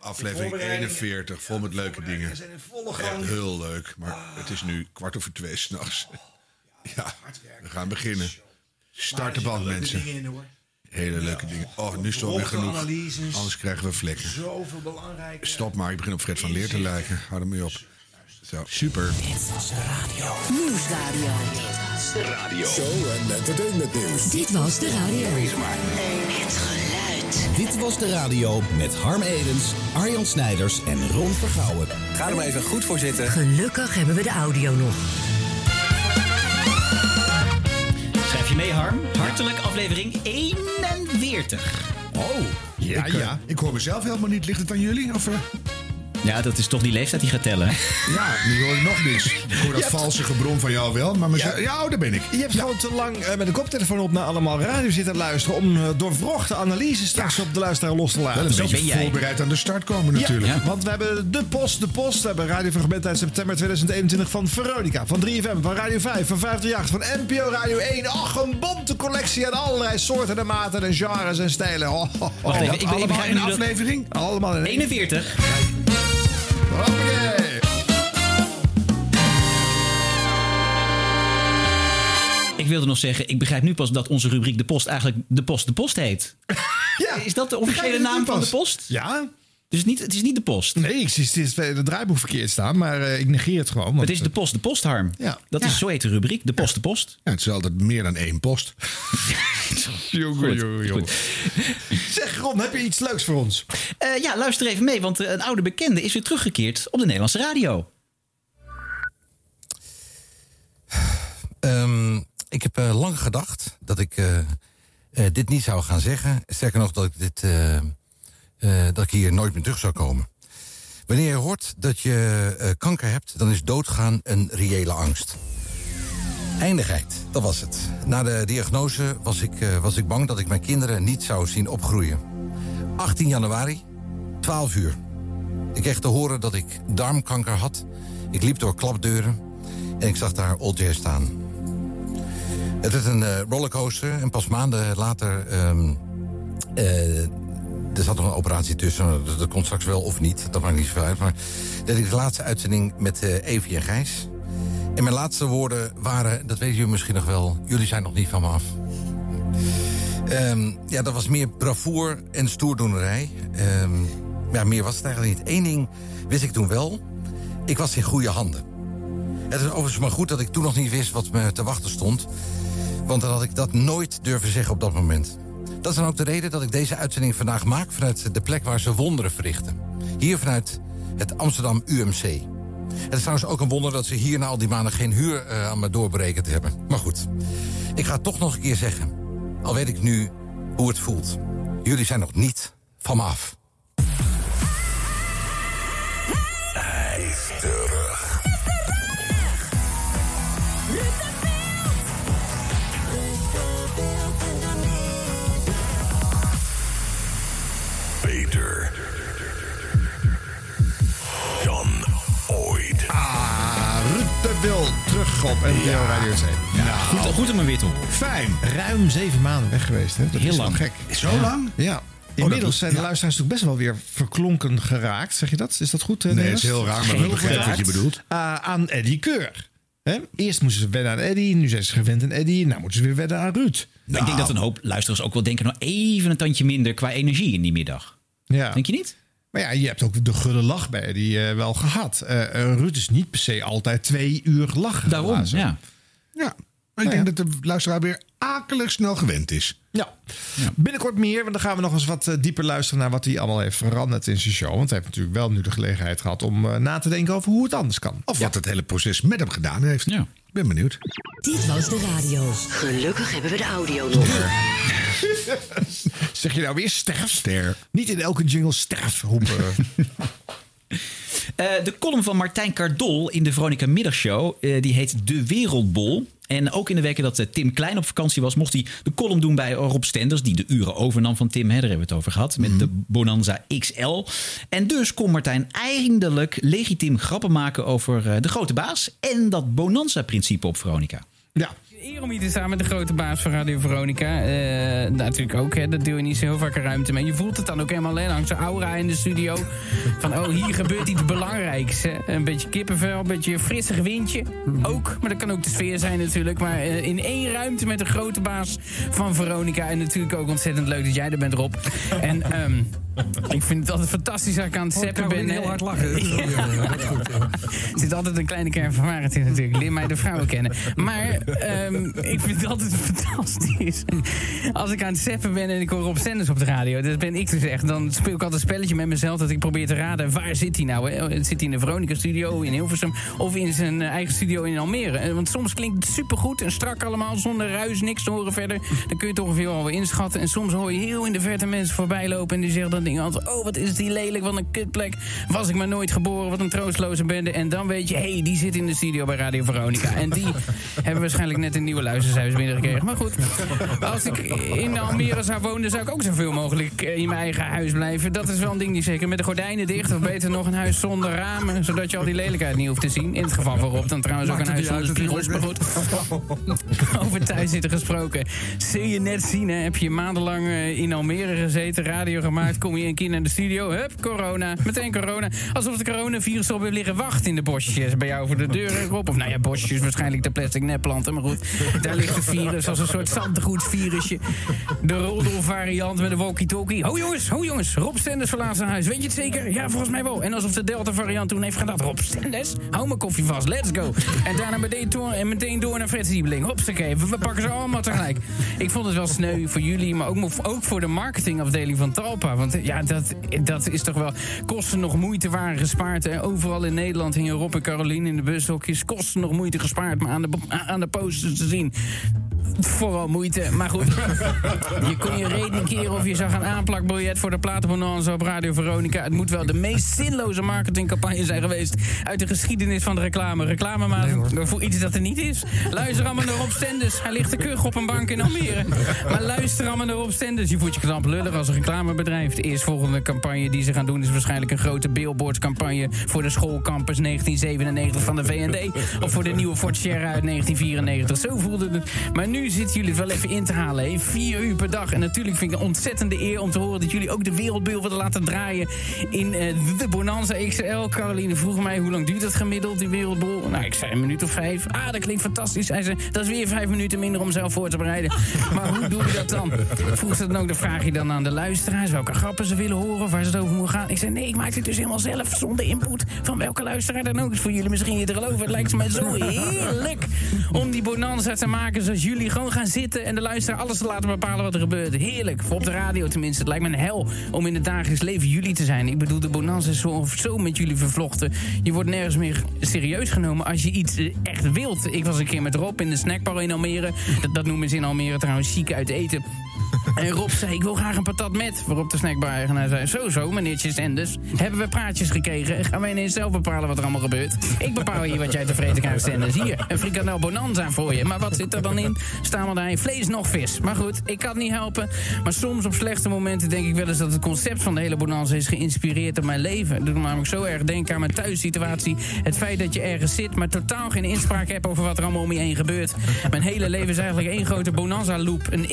aflevering 41, vol met leuke dingen. We zijn in volle Echt gang. heel leuk. Maar het is nu kwart over twee s'nachts. Ja, we gaan beginnen. Start de band, mensen. Dingen in, hoor. Hele leuke dingen. Oh, nu is het alweer genoeg. Anders krijgen we vlekken. Zoveel belangrijke... Stop maar, ik begin op Fred van Leer te lijken. Hou er mee op. Zo, super. Nieuwsradio. Show en entertainment nieuws. Dit was de radio. Dit was de radio met Harm Edens, Arjan Snijders en Ron Vergouwen. Ga er maar even goed voor zitten. Gelukkig hebben we de audio nog. Schrijf je mee, Harm? Hartelijk aflevering 41. Oh, Ja, ik, eh, ja. ik hoor mezelf helemaal niet. Ligt het aan jullie? Of, eh? Ja, dat is toch die leeftijd die gaat tellen. Ja, nu hoor ik nog niks. Ik hoor dat valse gebrom van jou wel, maar mezelf... Ja, oh, daar ben ik. Je hebt gewoon te lang eh, met een koptelefoon op naar allemaal radio zitten luisteren... om uh, doorvrochte analyses straks op de luisteraar los te Wel laten. een Zo beetje ben jij. voorbereid aan de start komen natuurlijk. Ja. Want we hebben de post, de post. We hebben radiofragment uit september 2021 van Veronica, van 3FM, van Radio 5, van 538, van NPO Radio 1. Ach, een bonte collectie aan allerlei soorten en maten en genres en stijlen. Oh, oh, oh. Wacht even, ik, Allemaal begrijp in een dat... aflevering? Allemaal in één. 41. Hoppakee. Ik wilde nog zeggen, ik begrijp nu pas dat onze rubriek De Post eigenlijk De Post De Post heet. Ja. Is dat de officiële naam van de? Post? Ja. Dus het, niet, het is niet De Post. Nee, ik zie het het draaiboek verkeerd staan, maar eh, ik negeer het gewoon. want, Het is De Post De Post, Harm. Ja. Dat is zo heet de rubriek, De Post De Post. Ja, het is altijd meer dan één post. Jongen, Goed, jongen, jongen. goed. Zeg Ron, heb je iets leuks voor ons? Eh, ja, luister even mee, want eh, een oude bekende is weer teruggekeerd op de Nederlandse radio. Ehm, ik heb eh, lang gedacht dat ik eh, eh, dit niet zou gaan zeggen. Sterker nog, dat ik, dit, eh, dat ik hier nooit meer terug zou komen. Wanneer je hoort dat je eh, kanker hebt, dan is doodgaan een reële angst. Eindigheid, dat was het. Na de diagnose was ik, eh, was ik bang dat ik mijn kinderen niet zou zien opgroeien. 18 januari, 12 uur. Ik kreeg te horen dat ik darmkanker had. Ik liep door klapdeuren en ik zag daar Old Jazz staan. Het is een rollercoaster en pas maanden later... ehm, eh, er zat nog een operatie tussen, dat, komt straks wel of niet. Dat maakt niet zoveel uit. Maar dat ik de laatste uitzending met eh Evie en Gijs. En mijn laatste woorden waren, dat weten jullie misschien nog wel... jullie zijn nog niet van me af. Ehm, ja, dat was meer bravoer en stoerdoenerij. Ehm, ja, meer was het eigenlijk niet. Eén ding wist ik toen wel. Ik was in goede handen. Het is overigens maar goed dat ik toen nog niet wist wat me te wachten stond. Want dan had ik dat nooit durven zeggen op dat moment. Dat is dan ook de reden dat ik deze uitzending vandaag maak... vanuit de plek waar ze wonderen verrichten. Hier vanuit het Amsterdam UMC. Het is trouwens ook een wonder dat ze hier na al die maanden... geen huur eh, aan me doorberekend hebben. Maar goed, ik ga het toch nog een keer zeggen. Al weet ik nu hoe het voelt. Jullie zijn nog niet van me af. Wil terug op NPO Radio 2. Ja. Goed, goed om een wit op. Fijn. Ruim zeven maanden weg geweest, hè? Dat Heel is lang. gek. Zo lang? Ja. Inmiddels dat- zijn de ja. luisteraars natuurlijk best wel weer verklonken geraakt. Zeg je dat? Is dat goed? eh, Nee, het is heel raar, maar we Heel begrijpen wat je bedoelt. Ah, aan Eddie Keur. Hè? Eerst moesten ze wennen aan Eddie, nu zijn ze gewend aan Eddie. Nou moeten ze weer wennen aan Ruud. Maar ik denk dat een hoop luisteraars ook wel denken... nou even een tandje minder qua energie in die middag. Ja. Denk je niet? Maar ja, je hebt ook de gulle lach bij Eddie eh, wel gehad. Eh, eh, Ruud is niet per se altijd twee uur lachen. Daarom, ja. Ja, maar ik Nou denk dat de luisteraar weer akelig snel gewend is. Ja. Binnenkort meer, want dan gaan we nog eens wat dieper luisteren naar wat hij allemaal heeft veranderd in zijn show. Want hij heeft natuurlijk wel nu de gelegenheid gehad om na te denken over hoe het anders kan. Of wat het hele proces met hem gedaan heeft. Ja. Ik ben benieuwd. Dit was de radio. Gelukkig hebben we de audio nog. Zeg je nou weer sterf? Ster. Niet in elke jingle sterf roepen. Eh, de column van Martijn Cardol in de Veronica Middagshow... eh, die heet De Wereldbol. En ook in de weken dat eh, Tim Klein op vakantie was... mocht hij de column doen bij Rob Stenders... die de uren overnam van Tim. Hè, daar hebben we het over gehad. Met de Bonanza XL. En dus kon Martijn eindelijk legitiem grappen maken... over eh, de grote baas en dat Bonanza-principe op Veronica. ja. Eer om hier te staan met de grote baas van Radio Veronica. Eh, natuurlijk ook, hè, dat deel je niet zo heel vaak ruimte mee. Je voelt het dan ook helemaal alleen langs de aura in de studio. Van, oh, hier gebeurt iets belangrijks. Hè. Een beetje kippenvel, een beetje frissig windje. Ook, maar dat kan ook de sfeer zijn natuurlijk. Maar eh, in één ruimte met de grote baas van Veronica. En natuurlijk ook ontzettend leuk dat jij er bent, Rob. En ehm, ik vind het altijd fantastisch dat ik aan het zeppen ben. heel hard lachen. Er zit altijd een kleine kern van waarheid in natuurlijk. Leer mij de vrouwen kennen. Maar ehm, ik vind het altijd fantastisch. Als ik aan het ben en ik hoor Rob Stenders op de radio... dat ben ik dus echt. Dan speel ik altijd een spelletje met mezelf... dat ik probeer te raden waar zit hij nou. Hè? Zit hij in de Veronica-studio in Hilversum... of in zijn eh, eigen studio in Almere. Eh, Want soms klinkt het supergoed en strak allemaal... zonder ruis, niks te horen verder. Dan kun je toch ongeveer al wel inschatten. En soms hoor je heel in de verte mensen voorbij lopen... en die zeggen dan dingen als... oh, wat is die lelijk, wat een kutplek. Was ik maar nooit geboren, wat een troostloze bende. En dan weet je, hé, hey, die zit in de studio bij Radio Veronica. En die hebben waarschijnlijk net een nieuwe luistercijfers binnengekregen. Maar goed, als ik in Almere zou wonen... zou ik ook zoveel mogelijk eh, in mijn eigen huis blijven. Dat is wel een ding die zeker met de gordijnen dicht... of beter nog een huis zonder ramen... zodat je al die lelijkheid niet hoeft te zien. In het geval van Rob dan trouwens ook een huis zonder spiegels. Maar goed, over thuis zitten gesproken. Zul je net zien, hè? heb je maandenlang eh, in Almere gezeten... radio gemaakt, kom je een keer naar de studio... hup, corona, meteen corona. Alsof de coronavirus op heeft liggen wachten in de bosjes... bij jou voor de deur, Rob. Of nou ja, bosjes, waarschijnlijk de plastic nepplanten. Maar goed, daar ligt het virus als een soort zandgoedsvirusje. De roddelvariant met de walkie-talkie. Ho jongens, ho jongens, Rob Stenders verlaat zijn huis. Weet je het zeker? Ja, volgens mij wel. En alsof de Delta-variant toen heeft gedaan. Rob Stenders, hou mijn koffie vast, let's go. En daarna meteen door, en meteen door naar Fred Siebeling. We, we pakken ze allemaal tegelijk. Ik vond het wel sneu voor jullie, maar ook, ook voor de marketingafdeling van Talpa. Want ja, dat, dat is toch wel... Kosten nog moeite waren gespaard. Hè? Overal in Nederland hingen Rob en Caroline in de bushokjes. Kosten nog moeite gespaard, maar aan de, aan de posters te zien... Vooral moeite, maar goed. Je kon je reden keren of je zag een aanplakbiljet voor de platenbonanza op Radio Veronica. Het moet wel de meest zinloze marketingcampagne zijn geweest uit de geschiedenis van de reclame. Reclame maar voor iets dat er niet is. Luister allemaal naar Rob Stenders. Hij ligt te kuch op een bank in Almere. Maar luister allemaal naar Rob Stenders. Je voelt je knap lullig als een reclamebedrijf. De eerstvolgende campagne die ze gaan doen is waarschijnlijk een grote billboardscampagne voor de schoolcampus 1997 van de VND. Of voor de nieuwe Ford Sierra uit 1994. Zo voelde het. Maar nu zitten jullie het wel even in te halen. Hè? Vier uur per dag. En natuurlijk vind ik een ontzettende eer om te horen dat jullie ook de wereldbeeld willen laten draaien in eh, de Bonanza XL. Caroline vroeg mij hoe lang duurt het gemiddeld, die wereldbol? Nou, ik zei een minuut of vijf. Ah, dat klinkt fantastisch. Hij zei, dat is weer vijf minuten minder om zelf voor te bereiden. Maar hoe doe je dat dan? Vroeg ze dan ook, dan vraag je dan aan de luisteraars welke grappen ze willen horen of waar ze het over moet gaan. Ik zei, nee, ik maak het dus helemaal zelf zonder input van welke luisteraar dan ook. Is voor jullie misschien niet te geloven. Het lijkt me zo heerlijk om die Bonanza te maken zoals jullie gewoon gaan zitten en de luisteraar alles te laten bepalen wat er gebeurt. Heerlijk. Voor op de radio tenminste. Het lijkt me een hel om in het dagelijks leven jullie te zijn. Ik bedoel, de bonanza is zo zo met jullie vervlochten. Je wordt nergens meer serieus genomen als je iets eh, echt wilt. Ik was een keer met Rob in de snackbar in Almere. Dat, dat noemen ze in Almere trouwens chic uit eten. En Rob zei, ik wil graag een patat met. Waarop de snackbar-eigenaar zei, zo zo, meneertje Stenders. Hebben we praatjes gekregen? Gaan wij ineens zelf bepalen wat er allemaal gebeurt? Ik bepaal hier wat jij tevreden krijgt, Stenders. Hier, een frikandel bonanza voor je. Maar wat zit er dan in? Stamelderij, vlees nog vis. Maar goed, ik kan niet helpen. Maar soms op slechte momenten denk ik wel eens dat het concept van de hele bonanza is geïnspireerd op mijn leven. Het doet me namelijk zo erg denken aan mijn thuissituatie. Het feit dat je ergens zit, maar totaal geen inspraak hebt over wat er allemaal om je heen gebeurt. Mijn hele leven is eigenlijk één grote bonanza-loop. Een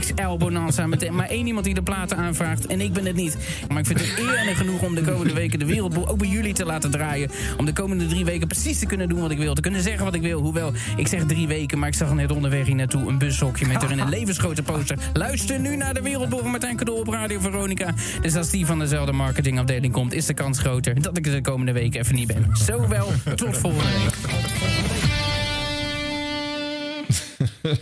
XXXXL bonanza. Met maar één iemand die de platen aanvraagt en ik ben het niet. Maar ik vind het eer en genoeg om de komende weken de wereldboel ook bij jullie te laten draaien. Om de komende drie weken precies te kunnen doen wat ik wil. Te kunnen zeggen wat ik wil. Hoewel, ik zeg drie weken, maar ik zag net onderweg hier naartoe een bushokje met erin een levensgrote poster. Luister nu naar de wereldboel van Martijn Cadeau op Radio Veronica. Dus als die van dezelfde marketingafdeling komt, is de kans groter dat ik er de komende weken even niet ben. Zowel, tot volgende week.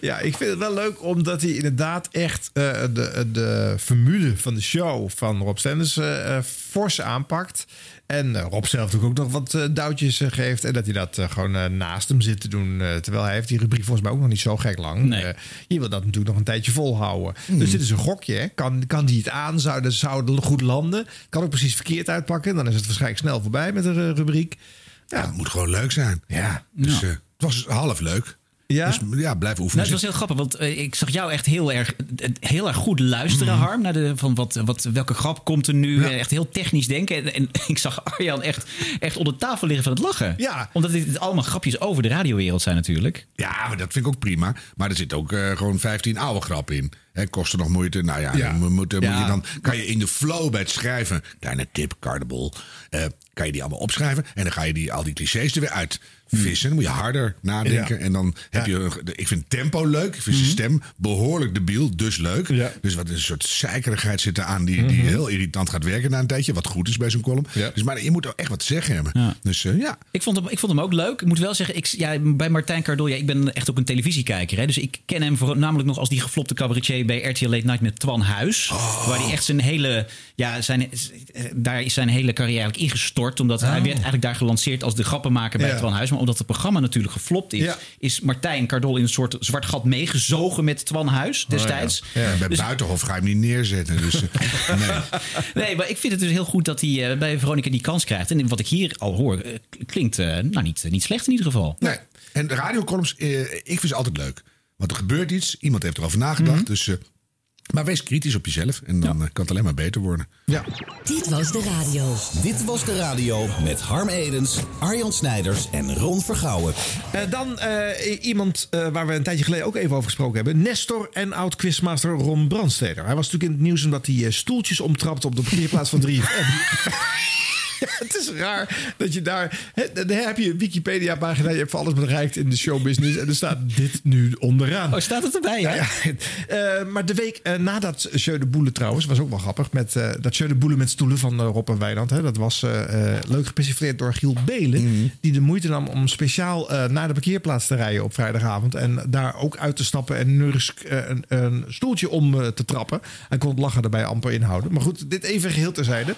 Ja, ik vind het wel leuk omdat hij inderdaad echt eh, de, de formule van de show van Rob Stenders eh, eh, fors aanpakt. En eh, Rob zelf natuurlijk ook nog wat eh, duwtjes geeft. En dat hij dat gewoon naast hem zit te doen. terwijl hij heeft die rubriek volgens mij ook nog niet zo gek lang. Nee. Eh, je wil dat natuurlijk nog een tijdje volhouden. Dus dit is een gokje. Hè? Kan, kan die het aan? Zou, dat- zou goed landen? Kan ook precies verkeerd uitpakken. Dan is het waarschijnlijk snel voorbij met de rubriek. Ja, het moet gewoon leuk zijn. Ja, Dus eh, het was half leuk. Ja? Dus ja, blijf oefenen. Nou, het was heel grappig, want eh, ik zag jou echt heel erg, eh, heel erg goed luisteren, Harm. Naar de, van wat, wat, welke grap komt er nu? Eh, Echt heel technisch denken. En, en ik zag Arjan echt, echt onder tafel liggen van het lachen. Ja. Omdat dit allemaal grapjes over de radiowereld zijn natuurlijk. Ja, maar dat vind ik ook prima. Maar er zit ook gewoon 15 oude grappen in. Hè, kosten nog moeite. Nou ja, Ja. dan moet, je dan kan je in de flow bij het schrijven. Kleine tip, cardable. eh, kan je die allemaal opschrijven. En dan ga je die, al die clichés er weer uit vissen. Dan moet je harder nadenken. Ja. En dan heb je... een- Ik vind tempo leuk. Ik vind zijn stem behoorlijk debiel. Dus leuk. Ja. Dus wat een soort zeikerigheid zit er aan. Die, die heel irritant gaat werken na een tijdje. Wat goed is bij zo'n column. Ja. Dus, maar je moet ook echt wat te zeggen hebben. Dus eh, ja. Ik vond, hem, ik vond hem ook leuk. Ik moet wel zeggen, ik, ja, bij Martijn Cardol, ja, ik ben echt ook een televisiekijker. Hè, dus ik ken hem voor, namelijk nog als die geflopte cabaretier bij RTL Late Night met Twan Huis. Waar hij echt zijn hele, ja, zijn, daar is zijn hele carrière eigenlijk ingestort. Omdat hij werd eigenlijk daar gelanceerd als de grappenmaker bij Ja. Twan Huis. Maar omdat het programma natuurlijk geflopt is, Ja. is Martijn Cardol in een soort zwart gat meegezogen met Twan Huis destijds. Ja, bij Dus- Buitenhof ga je hem niet neerzetten. Dus, eh, nee. Nee, maar ik vind het dus heel goed dat hij eh, bij Veronica die kans krijgt. En wat ik hier al hoor, eh, klinkt nou, niet, niet slecht in ieder geval. Nee. En de radiocolumns, eh, ik vind ze altijd leuk. Want er gebeurt iets, iemand heeft erover nagedacht. Dus, eh, maar wees kritisch op jezelf en dan eh, kan het alleen maar beter worden. Ja. Dit was de radio. Dit was de radio met Harm Edens, Arjan Snijders en Ron Vergouwen. Eh, dan eh, iemand eh, waar we een tijdje geleden ook even over gesproken hebben. Nestor en oud-quizmaster Ron Brandsteder. Hij was natuurlijk in het nieuws omdat hij stoeltjes omtrapte op de parkeerplaats van 3FM. Ja, het is raar dat je daar... Dan heb je een Wikipedia-pagina, je hebt alles bereikt in de showbusiness... en er staat dit nu onderaan. Oh, staat het erbij, ja? Ja, ja. Eh, maar de week eh, nadat Jeu de Boele trouwens, was ook wel grappig. Met, eh, dat Jeu de Boele met stoelen van Rob en Wijnand. Hè, dat was leuk gepersifleerd door Giel Belen. Die de moeite nam om speciaal naar de parkeerplaats te rijden op vrijdagavond. En daar ook uit te stappen en nursk een, een stoeltje om te trappen. Hij kon het lachen erbij amper inhouden. Maar goed, dit even geheel terzijde.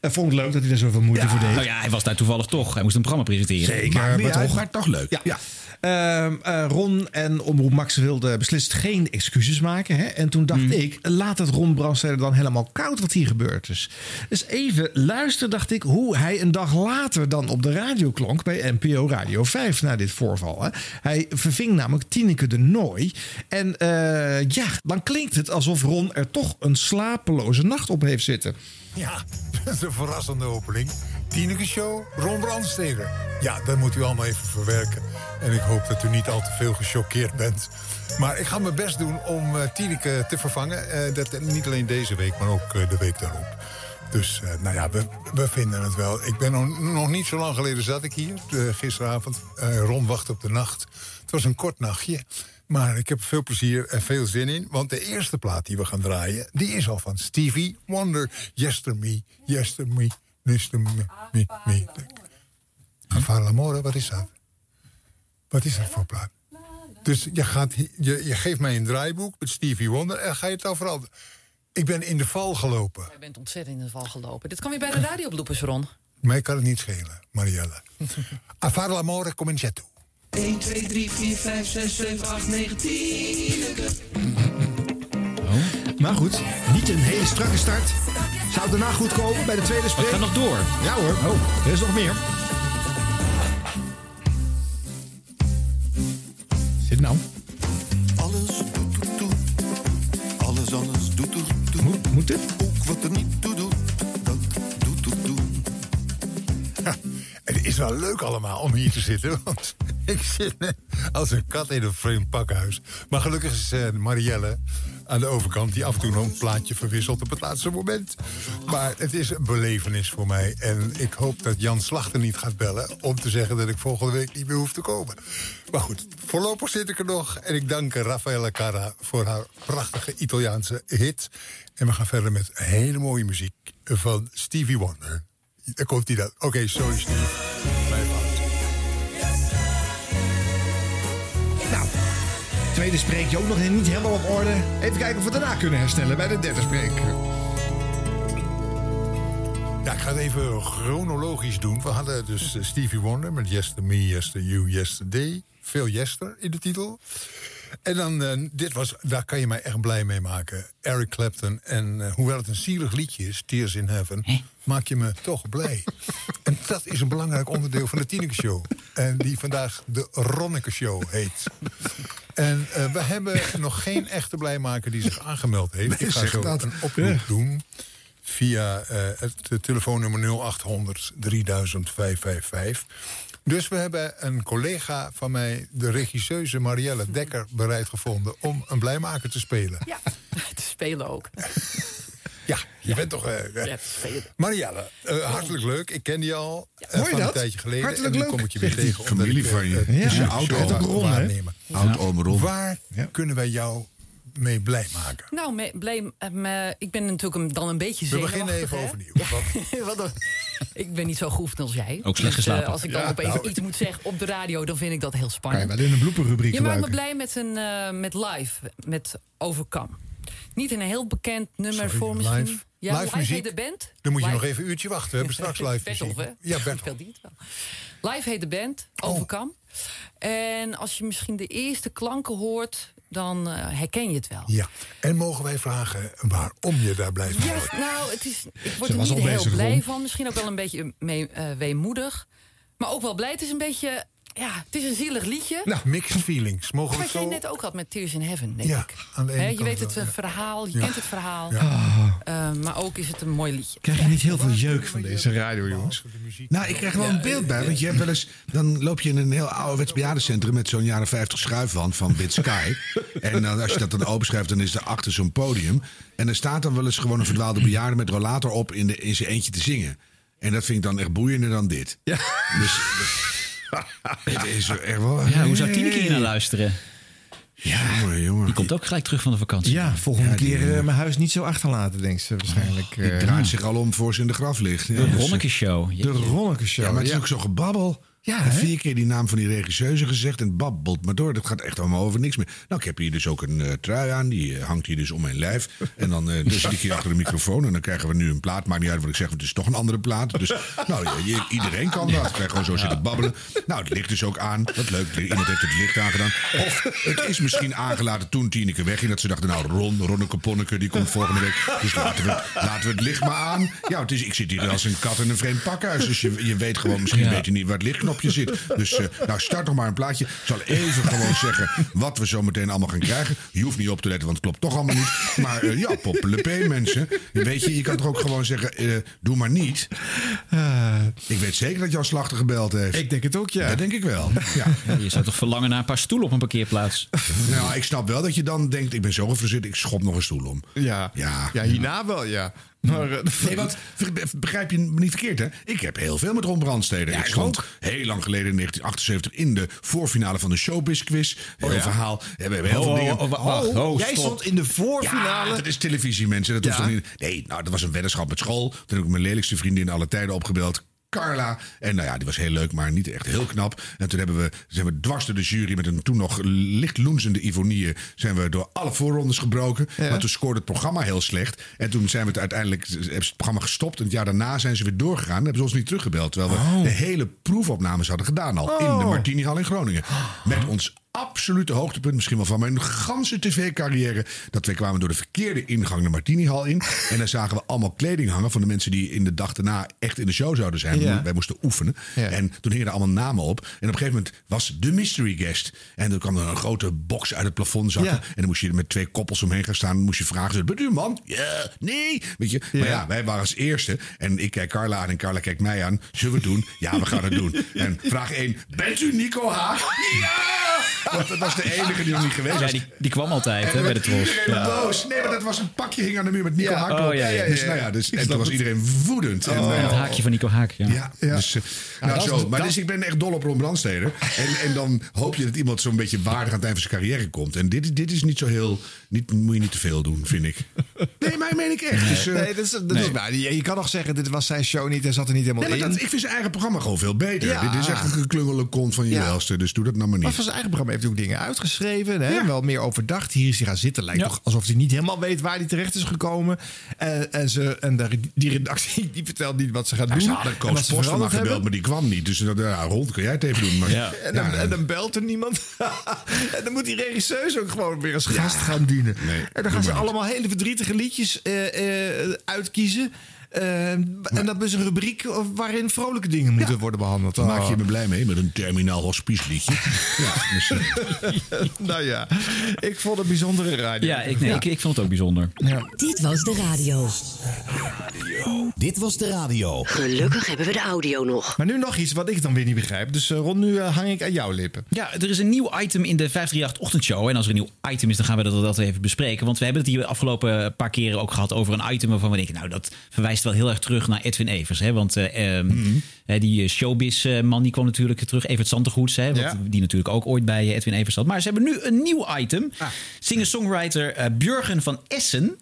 Vond het leuk dat hij er moeite voor deed. Nou ja, hij was daar toevallig toch. Hij moest een programma presenteren. Zeker, Maar, maar toch. maar toch leuk. Ja. Ehm, eh, Ron en Omroep Max wilden beslist geen excuses maken. Hè? En toen dacht ik, laat het Ron Brandsteder dan helemaal koud wat hier gebeurd is. Dus even luister, dacht ik, hoe hij een dag later dan op de radio klonk bij NPO Radio 5 na dit voorval. Hè? Hij verving namelijk Tineke de Nooi. En eh, ja, dan klinkt het alsof Ron er toch een slapeloze nacht op heeft zitten. Ja, dat is een verrassende opening. Tineke Show, Ron Brandsteder. Ja, dat moet u allemaal even verwerken. En ik hoop dat u niet al te veel gechoqueerd bent. Maar ik ga mijn best doen om eh Tineke te vervangen. Eh, dat, niet alleen deze week, maar ook eh, de week daarop. Dus eh, nou ja, we, we vinden het wel. Ik ben nog, nog niet zo lang geleden zat ik hier, eh, gisteravond. eh Ron wacht op de nacht. Het was een kort nachtje. Maar ik heb veel plezier en veel zin in. Want de eerste plaat die we gaan draaien... die is al van Stevie Wonder. Yester me, yester me, yester me, me, me. L'amore, wat is dat? Wat is dat voor plaat? Dus je, gaat, je, je geeft mij een draaiboek met Stevie Wonder... en ga je het overal... Ik ben in de val gelopen. Je bent ontzettend in de val gelopen. Dit kan weer bij de radiobloepers, Ron. Mij kan het niet schelen, Marielle. A fare l'amore cominciato. 1, 2, 3, 4, 5, 6, 7, 8, 9, 10. Maar goed, niet een hele strakke start. Zou daarna goed komen bij de tweede Het spreek? gaat nog door. Ja hoor. Oh, er is nog meer. Zit nou. Alles doet toe toe. Alles, alles doet toe toe. Moet, moet dit? Ook wat er niet toe doet. Is wel leuk allemaal om hier te zitten. Want ik zit als een kat in een vreemd pakhuis. Maar gelukkig is eh, Marielle aan de overkant... die af en toe nog een plaatje verwisselt op het laatste moment. Maar het is een belevenis voor mij. En ik hoop dat Jan Slachter niet gaat bellen... om te zeggen dat ik volgende week niet meer hoef te komen. Maar goed, voorlopig zit ik er nog. En ik dank Raffaella Carra voor haar prachtige Italiaanse hit. En we gaan verder met hele mooie muziek van Stevie Wonder. Daar komt hij dan. Oké, sorry Steve. Tweede spreekje ook nog niet helemaal op orde. Even kijken of we daarna kunnen herstellen bij de derde spreek. Ja, ik ga het even chronologisch doen. We hadden dus eh, Stevie Wonder met Yester Me, Yester You, Yesterday. Veel Yester in de titel. En dan, eh, dit was, daar kan je mij echt blij mee maken. Eric Clapton. En eh, hoewel het een zielig liedje is, Tears in Heaven... maak je me toch blij. en dat is een belangrijk onderdeel van de Tineke Show. En die vandaag de Ronneke Show heet. En eh, we hebben nog geen echte blijmaker die zich aangemeld heeft. Nee, Ik ga zo dat. een oproep doen via het telefoonnummer 0800 3555. Dus we hebben een collega van mij, de regisseuse Marielle Dekker, bereid gevonden om een blijmaker te spelen. Ja, te spelen ook. Ja, je bent toch... eh, eh, Ja, te spelen. Marielle, eh, hartelijk leuk. Ik ken die al eh, je van dat? een tijdje geleden. Hartelijk en nu leuk. kom ik je weer tegen. familie ik, van eh, je. eh, Ja, de oud oom Ron, hè? waarnemen. Oud oom Ron. Waar kunnen wij jou mee blij maken? Nou, me, blij, eh, me- ik ben natuurlijk dan een beetje We zenuwachtig. beginnen even hè? overnieuw. Wat dan? ik ben niet zo geoefend als jij. Ook slecht Dus, eh, geslapen. als ik dan Ja, opeens nou. iets moet zeggen op de radio, dan vind ik dat heel Kan je spannend. wel in een blooperrubriek Je maakt me blij met, een, eh, met live, met Overcome. Niet een heel bekend nummer Sorry, voor live- misschien. Ja, live live, muziek? heet de band. Dan moet je Live- nog even een uurtje wachten. We hebben straks live Bertolf, muziek. hè? Ja, Bertolf. Speelt die het wel. Live heet de band, Overkam. En als je misschien de eerste klanken hoort, dan eh, herken je het wel. Ja, en mogen wij vragen waarom je daar blij van Ja, wordt? nou, het is, ik word Ze er was niet al heel blij van. Misschien ook wel een beetje mee, eh, weemoedig. Maar ook wel blij. Het is een beetje... Ja, het is een zielig liedje. Nou, mixed feelings. Mogen we Wat het jij zo... net ook had met Tears in Heaven, denk Ja, ik. aan de ene Hè, je weet het wel, ja. verhaal, je Ja. kent het verhaal. Ja. Eh, maar ook is het een mooi liedje. Krijg je niet heel veel jeuk van deze radio, jongens? Nou, ik krijg wel een beeld bij. Want je hebt wel eens. Dan loop je in een heel ouderwets bejaardencentrum. met zo'n jaren 50 schuifwand van Bit Sky. en dan, als je dat dan openschrijft, dan is er achter zo'n podium. En er staat dan wel eens gewoon een verdwaalde bejaarde met rollator op in, de, in zijn eentje te zingen. En dat vind ik dan echt boeiender dan dit. Ja. Dus. Het is echt wel. Ja, hoe zou Tineke hier naar luisteren? Ja, jongen, jongen. Die komt ook gelijk terug van de vakantie. Ja, volgende Ja, keer eh, eh, mijn huis niet zo achterlaten, denkt ze waarschijnlijk. Die eh. draait zich al om voor ze in de graf ligt. Ja, De dus, Ronneke Show. de Ronneke Show. Ja, maar het is ook zo gebabbel. Ja, hè? vier keer die naam van die regisseuse gezegd en babbelt maar door. Dat gaat echt allemaal over niks meer. Nou, ik heb hier dus ook een eh, trui aan. Die eh, hangt hier dus om mijn lijf. En dan eh, dus zit ik hier achter de microfoon. En dan krijgen we nu een plaat. Maakt niet uit wat ik zeg, want het is toch een andere plaat. Dus nou, ja, je- iedereen kan dat. Ik krijg gewoon zo zitten babbelen. Nou, het licht dus ook aan. Wat leuk. Iemand heeft het licht aangedaan. Of het is misschien aangelaten toen Tineke wegging. Dat ze dachten, nou, Ron, Ronneke Ponneke, die komt volgende week. Dus laten we, laten we het licht maar aan. Ja, het is, ik zit hier als een kat in een vreemd pakhuis. Dus je, je weet gewoon, misschien Ja. weet je niet waar het zit. Dus eh, nou, start nog maar een plaatje. Ik zal even gewoon zeggen wat we zo meteen allemaal gaan krijgen. Je hoeft niet op te letten, want het klopt toch allemaal niet. Maar eh, ja, poppelepé mensen. Weet je, je kan toch ook gewoon zeggen, eh, doe maar niet. Ik weet zeker dat jouw slachter gebeld heeft. Ik denk het ook, ja. Dat denk ik wel. Ja. Ja, je zou toch verlangen naar een paar stoelen op een parkeerplaats? Nou, ik snap wel dat je dan denkt, ik ben zo gefrustreerd, ik schop nog een stoel om. Ja. Ja. ja, hierna wel, ja. Maar, eh, Nee, want begrijp je me niet verkeerd, hè? Ik heb heel veel met Ron Brandstede. Ja, ik stond heel lang geleden in 1978 in de voorfinale van de Showbiz Quiz. Heel ja? verhaal. Ja, we hebben heel veel Oh, dingen. oh, oh, wacht. oh, Oh, jij stond in de voorfinale. Ja, dat is televisie, mensen. Dat hoeft niet. Nee, nou, dat was een weddenschap met school. Toen heb ik mijn lelijkste vriendin alle tijden opgebeld. Carla. En nou ja, die was heel leuk, maar niet echt heel knap. En toen hebben we, zijn we dwars door de jury met een toen nog licht loensende Ivonie... zijn we door alle voorrondes gebroken. Maar toen scoorde het programma heel slecht. En toen zijn we het uiteindelijk het programma gestopt. En het jaar daarna zijn ze weer doorgegaan. En hebben ze ons niet teruggebeld. Terwijl we de hele proefopnames hadden gedaan al. In de Martini Hall in Groningen. Met ons absolute hoogtepunt misschien wel van mijn ganse tv-carrière. Dat we kwamen door de verkeerde ingang de Martini-hal in. En daar zagen we allemaal kleding hangen van de mensen die in de dag daarna echt in de show zouden zijn. Ja. Wij moesten oefenen. Ja. En toen hingen er allemaal namen op. En op een gegeven moment was de mystery guest. En toen kwam er een grote box uit het plafond zakken. Ja. En dan moest je er met twee koppels omheen gaan staan. Dan moest je vragen, bent u een man? Ja, nee. Weet je? Maar Ja. ja, wij waren als eerste. En ik kijk Carla aan en Carla kijkt mij aan. Zullen we het doen? Ja, we gaan het doen. En vraag 1. Bent u Nico Haag? Ja! Want dat was de enige die nog niet geweest Ja, was. die, die kwam altijd hè, bij de Tros. Iedereen Ja. boos. Nee, maar dat was een pakje hing aan de muur met Nico Ja. Haak. Oh, ja, ja, ja, Dus, ja. nou ja, dus, en toen was iedereen woedend. En, En eh, het haakje van Nico Haak. Ja. ja, Ja. dus, eh, nou zo. is- maar dat- dus ik ben echt dol op Ron Brandsteder. En, en dan hoop je dat iemand zo'n beetje waardig aan het eind van zijn carrière komt. En dit, dit is niet zo heel... Niet, moet je niet te veel doen, vind ik. Nee, maar meen ik echt. Dus, eh, Nee, dat is, dat is waar. Je, je kan nog zeggen, dit was zijn show niet. Hij zat er niet helemaal nee, in. dat, ik vind zijn eigen programma gewoon veel beter. Ja. Dit is echt een klungele kont van je Ja. welste. Dus doe dat nou maar Wat niet. was zijn eigen programma? Heeft ook dingen uitgeschreven. Hè? Wel meer overdacht. Hier is hij gaan zitten. Lijkt toch alsof hij niet helemaal weet waar hij terecht is gekomen. En, en, ze, en de, die redactie die vertelt niet wat ze gaat Ja, doen. ze hadden en Koos veranderd gebeld, maar die kwam niet. Dus dat, ja, Ron, kun jij het even doen? Maar, En, dan, Ja, en dan belt er niemand. en dan moet die regisseurs ook gewoon weer als gast gaan dienen. en dan gaan ze allemaal hele verdrietige liedjes eh, eh, uitkiezen. Eh, en dat is een rubriek waarin vrolijke dingen moeten worden behandeld. Daar maak je Oh. me blij mee met een terminaal hospice liedje. ja, misschien. nou ja, ik vond het bijzondere radio. Ja, ik, nee, Ik, ik vond het ook bijzonder. Dit was de radio. Dit was de radio. Gelukkig hebben we de audio nog. Maar nu nog iets wat ik dan weer niet begrijp. Dus eh, Ron, nu eh, hang ik aan jouw lippen. Ja, er is een nieuw item in de 538 ochtendshow. En als er een nieuw item is, dan gaan we dat, dat even bespreken. Want we hebben het hier de afgelopen paar keren ook gehad over een item waarvan we denken, nou, dat verwijst wel heel erg terug naar Edwin Evers. Hè? Want eh, ehm, eh, die showbiz-man die kwam natuurlijk terug, Evert Santegoeds, hè? Wat, Ja. die natuurlijk ook ooit bij Edwin Evers zat. Maar ze hebben nu een nieuw item. Singer-songwriter eh Björgen van Essen.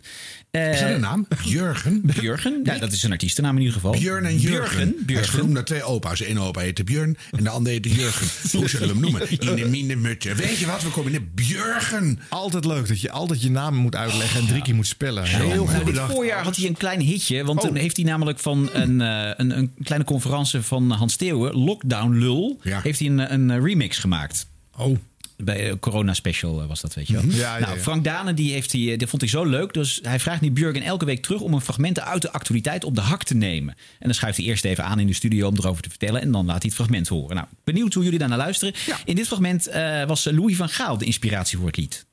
Eh, Is dat een naam? Jurgen? Björgen? Ja, dat is een artiestennaam in ieder geval. Björn en Jurgen. Björgen. Hij is genoemd naar twee opa's. De ene opa heette Björn en de andere heette Jurgen. Hoe zullen we hem noemen? In de minemutte. Weet je wat? We komen in Björgen. Altijd leuk dat je altijd je naam moet uitleggen en drie keer moet spellen. Heel Nou, goed dit bedacht. voorjaar had hij een klein hitje. Want Oh. toen heeft hij namelijk van een, eh, een, een kleine conferentie van Hans Steeuwen, Lockdown Lul, heeft hij een, een remix gemaakt. Oh. Bij een corona special eh, was dat, weet je wel. Mhm. Ja, nou, ja. Frank Dane die heeft hij, die vond hij zo leuk. Dus hij vraagt nu Björgen elke week terug om een fragmenten uit de actualiteit op de hak te nemen. En dan schuift hij eerst even aan in de studio om erover te vertellen. En dan laat hij het fragment horen. Nou, benieuwd hoe jullie daar naar luisteren. In dit fragment eh, was Louis van Gaal de inspiratie voor het lied.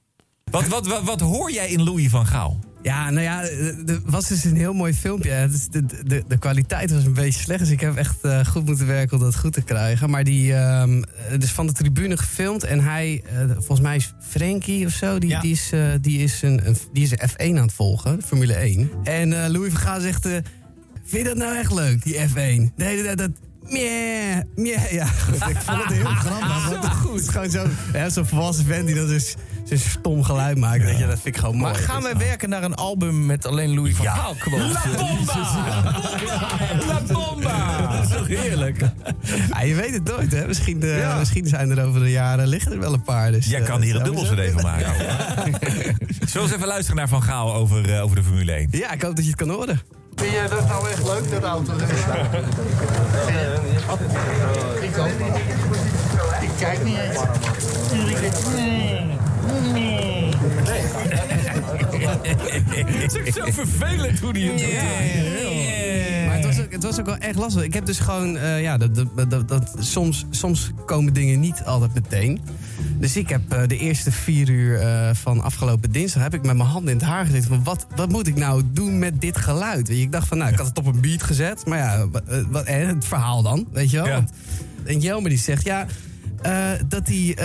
Wat, wat, wat, wat hoor jij in Louis van Gaal? Ja, nou ja, er was dus een heel mooi filmpje. Het is- De, de, de kwaliteit was een beetje slecht, dus ik heb echt eh, goed moeten werken om dat goed te krijgen. Maar die, ehm, het is van de tribune gefilmd en hij, eh, volgens mij is Frenkie of zo, die, die, is, eh, die, is een, een, die is een F1 aan het volgen, Formule 1. En eh, Louis van Gaal zegt, eh, vind je dat nou echt leuk, die F1? Nee, dat... dat Meh, meh, ja. Ik vond het heel grappig. want Het is gewoon zo, zo'n volwassen vent die dat dus zo'n stom geluid maakt. Weet je, dat vind ik gewoon mooi. Maar gaan wij werken naar een album met alleen Louis van Gaal? La La bomba! Dat is toch heerlijk? Ja, je weet het nooit, hè? Misschien, eh, Ja. misschien zijn er over de jaren liggen er wel een paar. Dus, Jij eh, kan hier een dat dubbel van maken. Zullen we eens even luisteren naar Van Gaal over, eh, over de Formule 1? Ja, ik hoop dat je het kan horen. Vind je dat nou echt leuk, dat auto? Ik ook niet. Ik kijk niet eens. Nee. Het is ook zo vervelend hoe die het doet. Maar het was, ook, het was ook wel echt lastig. Ik heb dus gewoon, eh, ja, dat, dat, dat, dat- soms, soms komen dingen niet altijd meteen. Dus ik heb eh, de eerste vier uur eh, van afgelopen dinsdag... heb ik met mijn handen in het haar gezeten van wat, wat moet ik nou doen met dit geluid? Weet je, ik dacht van, nou, ik had het op een beat gezet. Maar ja, wa- eh, wat, en het verhaal dan, weet je wel? Ja. Want- en Jelmer die zegt, ja... dat hij,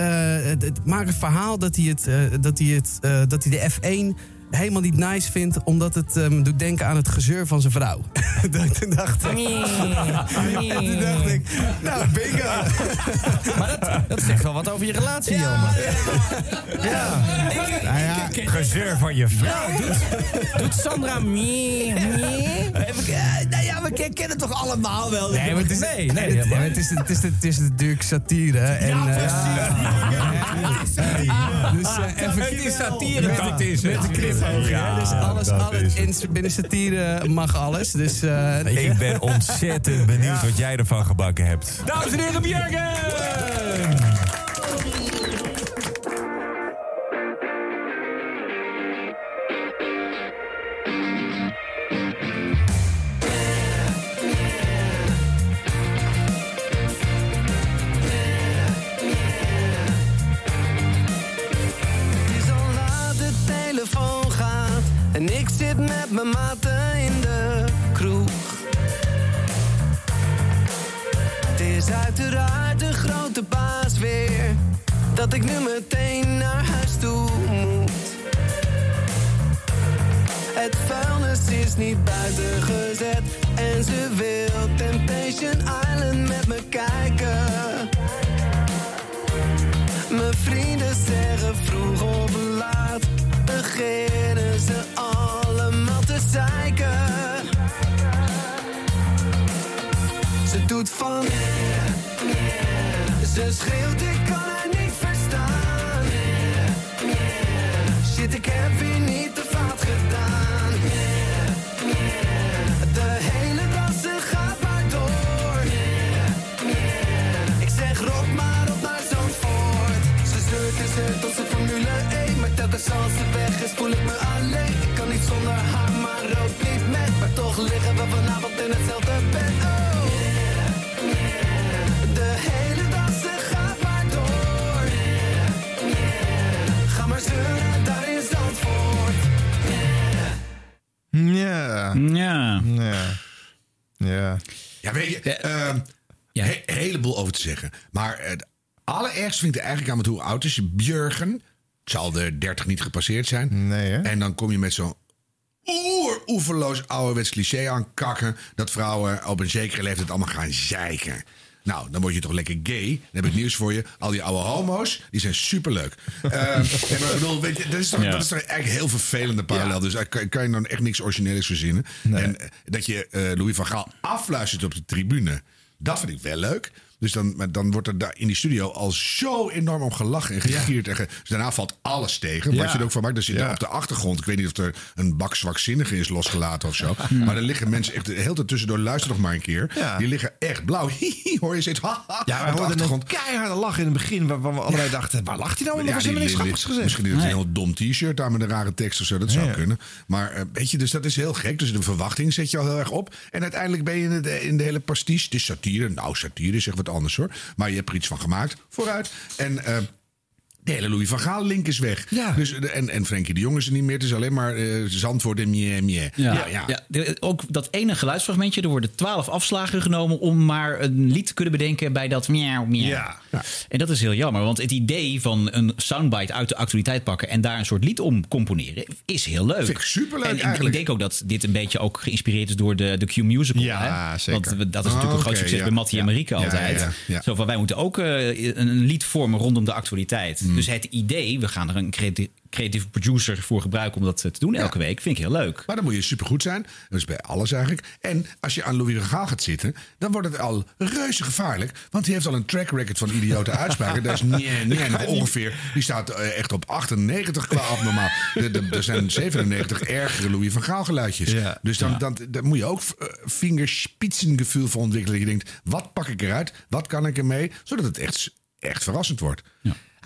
maak een verhaal dat hij, het, dat, hij het, dat hij de F1 helemaal niet nice vindt... omdat het hem doet denken aan het gezeur van zijn vrouw. toen dacht ik... En toen dacht ik, nou, bingo. Maar dat, dat zegt wel wat over je relatie. Ja. Nou ja, gezeur van je vrouw. Doet, doet Sandra meer, meer? Nou ja, we kennen het toch allemaal wel? Nee, maar het is, nee, nee, het, ja, maar het, is, het, is, het is natuurlijk satire. En, ja, Dus uh, even Het is satire, dat is het. Met de Ja, dus alles, alles in, binnen satire mag alles. Dus, eh. Ik ben ontzettend benieuwd wat jij ervan gebakken hebt. Dames en heren, Björgen! En ik zit met mijn maten in de kroeg. Het is uiteraard een grote baas weer. Dat ik nu meteen naar huis toe moet. Het vuilnis is niet buiten gezet. En ze wil Temptation Island met me kijken. Mijn vrienden zeggen vroeg of laat te zeiken. Ze doet van. Ze schreeuwt, ik kan haar niet verstaan. Shit, ik heb hier niet te vaat gedaan. De hele dag, gaat maar door. Ik zeg, rot maar op naar zo'n voort. Ze zeurt tot ze Formule 1. Maar telkens als ze weg is, voel ik me alleen. Ik kan niet zonder haar. Toch liggen we vanavond in hetzelfde bed. Oh. De hele dag ze gaat maar door. Ga maar zeuren daar in Zandvoort. Ja. Ja. Ja. Ja. Ja, weet je, ehm, he- een heleboel over te zeggen. Maar het allerergste vind ik eigenlijk aan met hoe oud is Björgen. Het zal de 30 niet gepasseerd zijn. Nee, hè? En dan kom je met zo'n oer oeverloos ouderwets cliché aan kakken... dat vrouwen op een zekere leeftijd allemaal gaan zeiken. Nou, dan word je toch lekker gay. Dan heb ik nieuws voor je. Al die oude homo's, die zijn superleuk. Eh, en maar ik bedoel, weet je, dat, is toch, Ja. dat is toch eigenlijk heel vervelende parallel. Dus daar kan, kan je dan echt niks origineels verzinnen. En eh, dat je eh, Louis van Gaal afluistert op de tribune... dat vind ik wel leuk. Dus dan, dan wordt er daar in die studio al zo enorm om gelachen en gegierd. En ge- dus daarna valt alles tegen. Ja. Wat je er ook van maakt. Zit er Ja. op de achtergrond. Ik weet niet of er een bak zwakzinnige is losgelaten of zo. Maar er liggen mensen echt de hele tijd tussendoor. Luister nog maar een keer. Ja. Die liggen echt blauw. Hoor je steeds. Ha, ha, Ja, de hoorden een keiharde lach in het begin... waarvan we allebei dachten, waar lacht hij nou? Er was die- niks grappigs gezegd. Misschien Nee. een heel dom t-shirt daar met een rare tekst of zo. Dat zou Ja. kunnen. Maar eh, weet je, dus dat is heel gek. Dus de verwachting zet je al heel erg op. En uiteindelijk ben je in de, in de hele pastiche. Het is satire. Nou, satire is echt wat anders hoor. Maar je hebt er iets van gemaakt. Vooruit. En... eh, de hele Louis van Gaal link is weg. Ja. Dus, de- en, en Frenkie de Jong is er niet meer. Het is alleen maar eh, Zandvoort en mie, mie. Ja. Ja, ja. Ja, de- ook dat ene geluidsfragmentje. Er worden twaalf afslagen genomen om maar een lied te kunnen bedenken bij dat miauw, miauw. Ja. En dat is heel jammer, want het idee van een soundbite uit de actualiteit pakken en daar een soort lied om componeren is heel leuk. Vind ik superleuk en ik- eigenlijk. Ik denk ook dat dit een beetje ook geïnspireerd is door de, de Q Musical. Ja, hè? zeker. Want dat is natuurlijk een groot oké, succes ja. bij Mattie en. Marieke altijd. Zo van, wij moeten ook eh, een, lied vormen rondom de actualiteit. Mm. Dus het idee, we gaan er een creati- creatieve producer voor gebruiken om dat eh, te doen elke week, vind ik heel leuk. Maar dan moet je supergoed zijn. Dat is bij alles eigenlijk. En als je aan Louis van Gaal gaat zitten, dan wordt het al reuze gevaarlijk. Want hij heeft al een track record van idiote uitspraken. Dat is nee, nee, nog ongeveer. Die staat eh, echt op 98 qua abnormaal. Er- zijn 97 ergere Louis van Gaal geluidjes. Ja. Dus dan, dan, dan moet je ook uh, vingerspitsengevoel voor ontwikkelen. Je denkt, wat pak ik eruit? Wat kan ik ermee? Zodat het echt, echt verrassend wordt.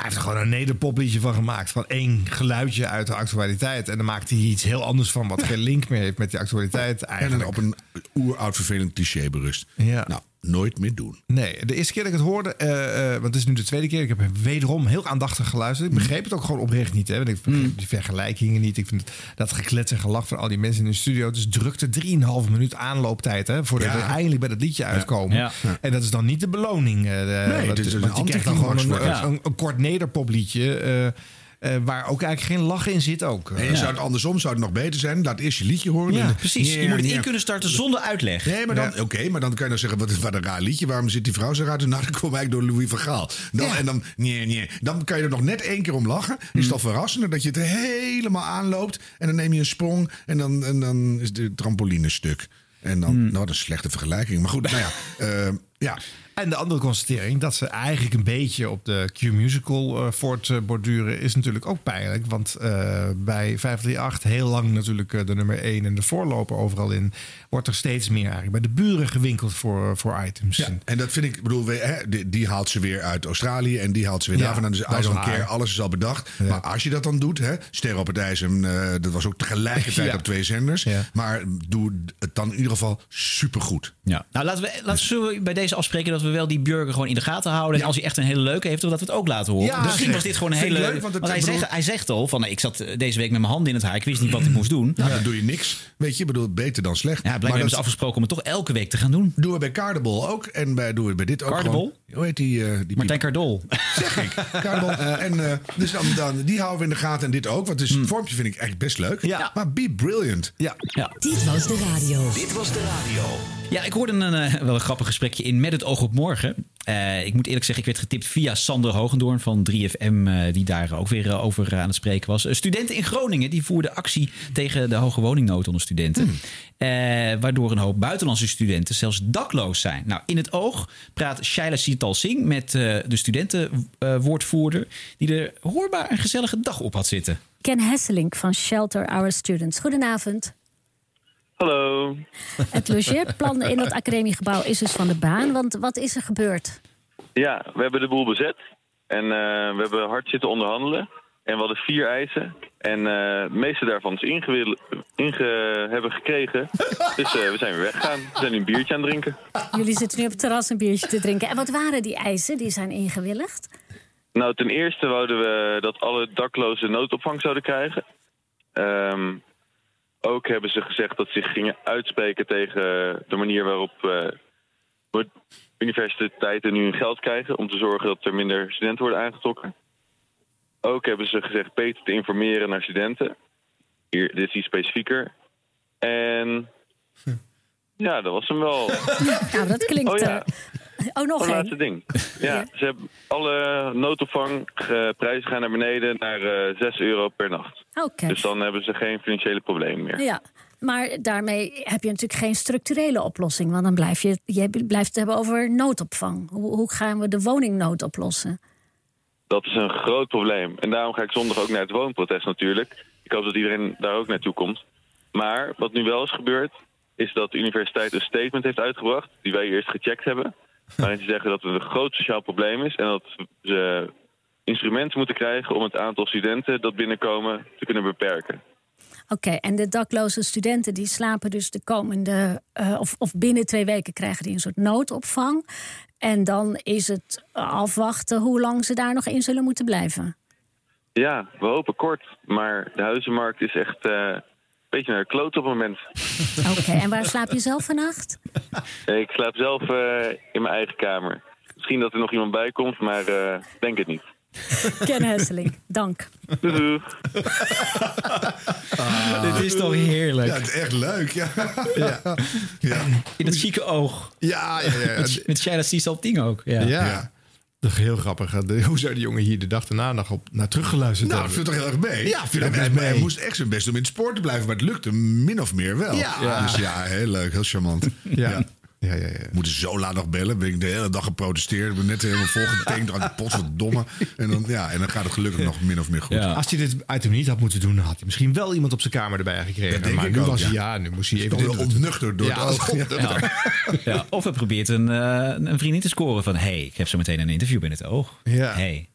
Hij heeft er gewoon een nederpopliedje van gemaakt. Van één geluidje uit de actualiteit. En dan maakt hij iets heel anders van. Wat geen link meer heeft met die actualiteit En eigenlijk. dan op een oeroud vervelend cliché berust. Ja. Nou, nooit meer doen. Nee, de eerste keer dat ik het hoorde, eh, eh, want het is nu de tweede keer, ik heb wederom heel aandachtig geluisterd. Ik begreep het ook gewoon oprecht niet. Hè, want ik begreep die vergelijkingen niet. Ik vind het- dat geklets en gelach van al die mensen in de studio. Dus drukte 3,5 minuut aanlooptijd hè, voordat Ja. we eindelijk bij dat liedje uitkomen. Ja. En dat is dan niet de beloning. eh, Nee, want- is een want je krijgt dan gewoon een, een, een kort nederpopliedje. Eh, waar ook eigenlijk geen lach in zit ook. Zou het andersom zou het nog beter zijn. Laat eerst je liedje horen. Ja, En- Precies, je moet het in kunnen starten zonder uitleg. Nee, maar dan, oké, maar dan kan je dan zeggen, wat, wat een raar liedje. Waarom zit die vrouw zo raar? Nou, dan kom ik door Louis van Gaal. Dan, En dan, nee, nee. dan kan je er nog net één keer om lachen. Is het al verrassender dat je het helemaal aanloopt. En dan neem je een sprong. En dan, en dan is de trampoline stuk. En dan, Mm. nou, wat een slechte vergelijking. Maar goed, nou ja. eh, ja. En de andere constatering, dat ze eigenlijk een beetje op de Q-musical eh voortborduren, is natuurlijk ook pijnlijk. Want eh, bij 538, heel lang natuurlijk eh, de nummer 1 en de voorloper overal in, wordt er steeds meer eigenlijk bij de buren gewinkeld voor, voor items. Ja, en dat vind ik, ik bedoel, we- hè, die, die haalt ze weer uit Australië en die haalt ze weer Ja, daarvan. Dus I don't waar. care, alles is al bedacht. Maar als je dat dan doet, hè, Sterren op het IJs, en, eh, dat was ook tegelijkertijd Ja. op twee zenders. Ja. Maar doe het dan in ieder geval supergoed. Ja. Nou, laten we, laten we bij deze afspreken dat we wel die burger gewoon in de gaten houden. En als hij echt een hele leuke heeft, dat we het ook laten horen. Ja, Misschien was dit gewoon een hele... leuk, want hij, bedoel- zegt, hij zegt al van, ik zat eh, deze week met mijn handen in het haar. Ik wist niet wat ik moest doen. Nou, dan doe je niks. Weet je, bedoel, beter dan slecht. Ja, blijkbaar maar hebben ze dat afgesproken om het toch elke week te gaan doen. doen we bij Cardebol ook. En bij, doen we bij dit ook gewoon. Hoe heet die? eh die Martijn Cardol. zeg ik. Cardebol. Eh, en, eh, dus dan, dan, die houden we in de gaten en dit ook. Want het vormpje vind ik echt best leuk. Ja. Maar be brilliant. Ja. Ja. Dit was de radio. Dit was de radio. Ja, ik hoorde een, eh, wel een grappig gesprekje in met het oog op morgen. Eh, ik moet eerlijk zeggen, ik werd getipt via Sander Hogendoorn van 3FM, eh, die daar ook weer over aan het spreken was. Studenten in Groningen die voerden actie tegen de hoge woningnood onder studenten. Eh, waardoor een hoop buitenlandse studenten zelfs dakloos zijn. Nou, in het oog praat Shaila Sital Singh met eh, de studentenwoordvoerder, die er hoorbaar een gezellige dag op had zitten. Ken Hesselink van Shelter Our Students. Goedenavond. Hallo. Het logeerplan in het academiegebouw is dus van de baan. Want wat is er gebeurd? Ja, we hebben de boel bezet. En eh, we hebben hard zitten onderhandelen. En we hadden vier eisen. En eh, de meeste daarvan ze ingewil- inge hebben gekregen. Dus eh, we zijn weer weggegaan. We zijn nu een biertje aan het drinken. Jullie zitten nu op het terras een biertje te drinken. En wat waren die eisen die zijn ingewilligd? Nou, ten eerste wouden we dat alle daklozen noodopvang zouden krijgen. Ehm, ook hebben ze gezegd dat ze zich gingen uitspreken tegen de manier waarop eh, universiteiten nu hun geld krijgen... om te zorgen dat er minder studenten worden aangetrokken. Ook hebben ze gezegd beter te informeren naar studenten. Hier, dit is iets specifieker. En ja, dat was hem wel. Nou, dat klinkt... Oh ja. eh, oh, nog Een laatste ding. Ja, ze hebben alle noodopvangprijzen gaan naar beneden naar eh 6 euro per nacht. Oké. Dus dan hebben ze geen financiële problemen meer. Ja, maar daarmee heb je natuurlijk geen structurele oplossing. Want dan blijf je, je blijft het hebben over noodopvang. Hoe, hoe gaan we de woningnood oplossen? Dat is een groot probleem. En daarom ga ik zondag ook naar het woonprotest natuurlijk. Ik hoop dat iedereen daar ook naartoe komt. Maar wat nu wel is gebeurd, is dat de universiteit een statement heeft uitgebracht... die wij eerst gecheckt hebben. Waarin ze zeggen dat het een groot sociaal probleem is... en dat ze instrumenten moeten krijgen om het aantal studenten dat binnenkomen te kunnen beperken. Oké, en de dakloze studenten die slapen dus de komende... eh, of, of binnen twee weken krijgen die een soort noodopvang. En dan is het afwachten hoe lang ze daar nog in zullen moeten blijven. Ja, we hopen kort. Maar de huizenmarkt is echt eh, een beetje naar de kloot op het moment. Oké, en waar slaap je zelf vannacht? Ik slaap zelf eh, in mijn eigen kamer. Misschien dat er nog iemand bij komt, maar eh, ik denk het niet. Ken Hesseling, dank. Doeg. Dit is toch heerlijk. Ja, het is echt leuk. Ja. Ja. Ja. In dat chique oog. Ja, ja, ja. Met, met Shaila Salting ook. Ja. Ja. Dat is heel grappig. De- Hoe zou die jongen hier de dag daarna nog op, naar teruggeluisterd Nou, hebben? vind het toch heel erg mee. Ja, vind ik hij, mee. moest echt zijn best om in het spoor te blijven, maar het lukte min of meer wel. Ja. Dus ja, heel leuk, heel charmant. Ja. Ja, ja, ja. Moeten zo laat nog bellen. Ben ik de hele dag geprotesteerd. Ik ben net helemaal volgetankt. Draak pot wat domme. En dan, ja, en dan gaat het gelukkig nog min of meer goed. Als hij dit item niet had moeten doen, dan had hij misschien wel iemand op zijn kamer erbij gekregen. Dat maar ik nu ook, was hij, ja. ja, nu moest hij even dit ontnuchterd door Ja, het Of hij probeert een, eh, een vriendin te scoren van... hey, ik heb zo meteen een interview binnen het oog. Ja. Hey.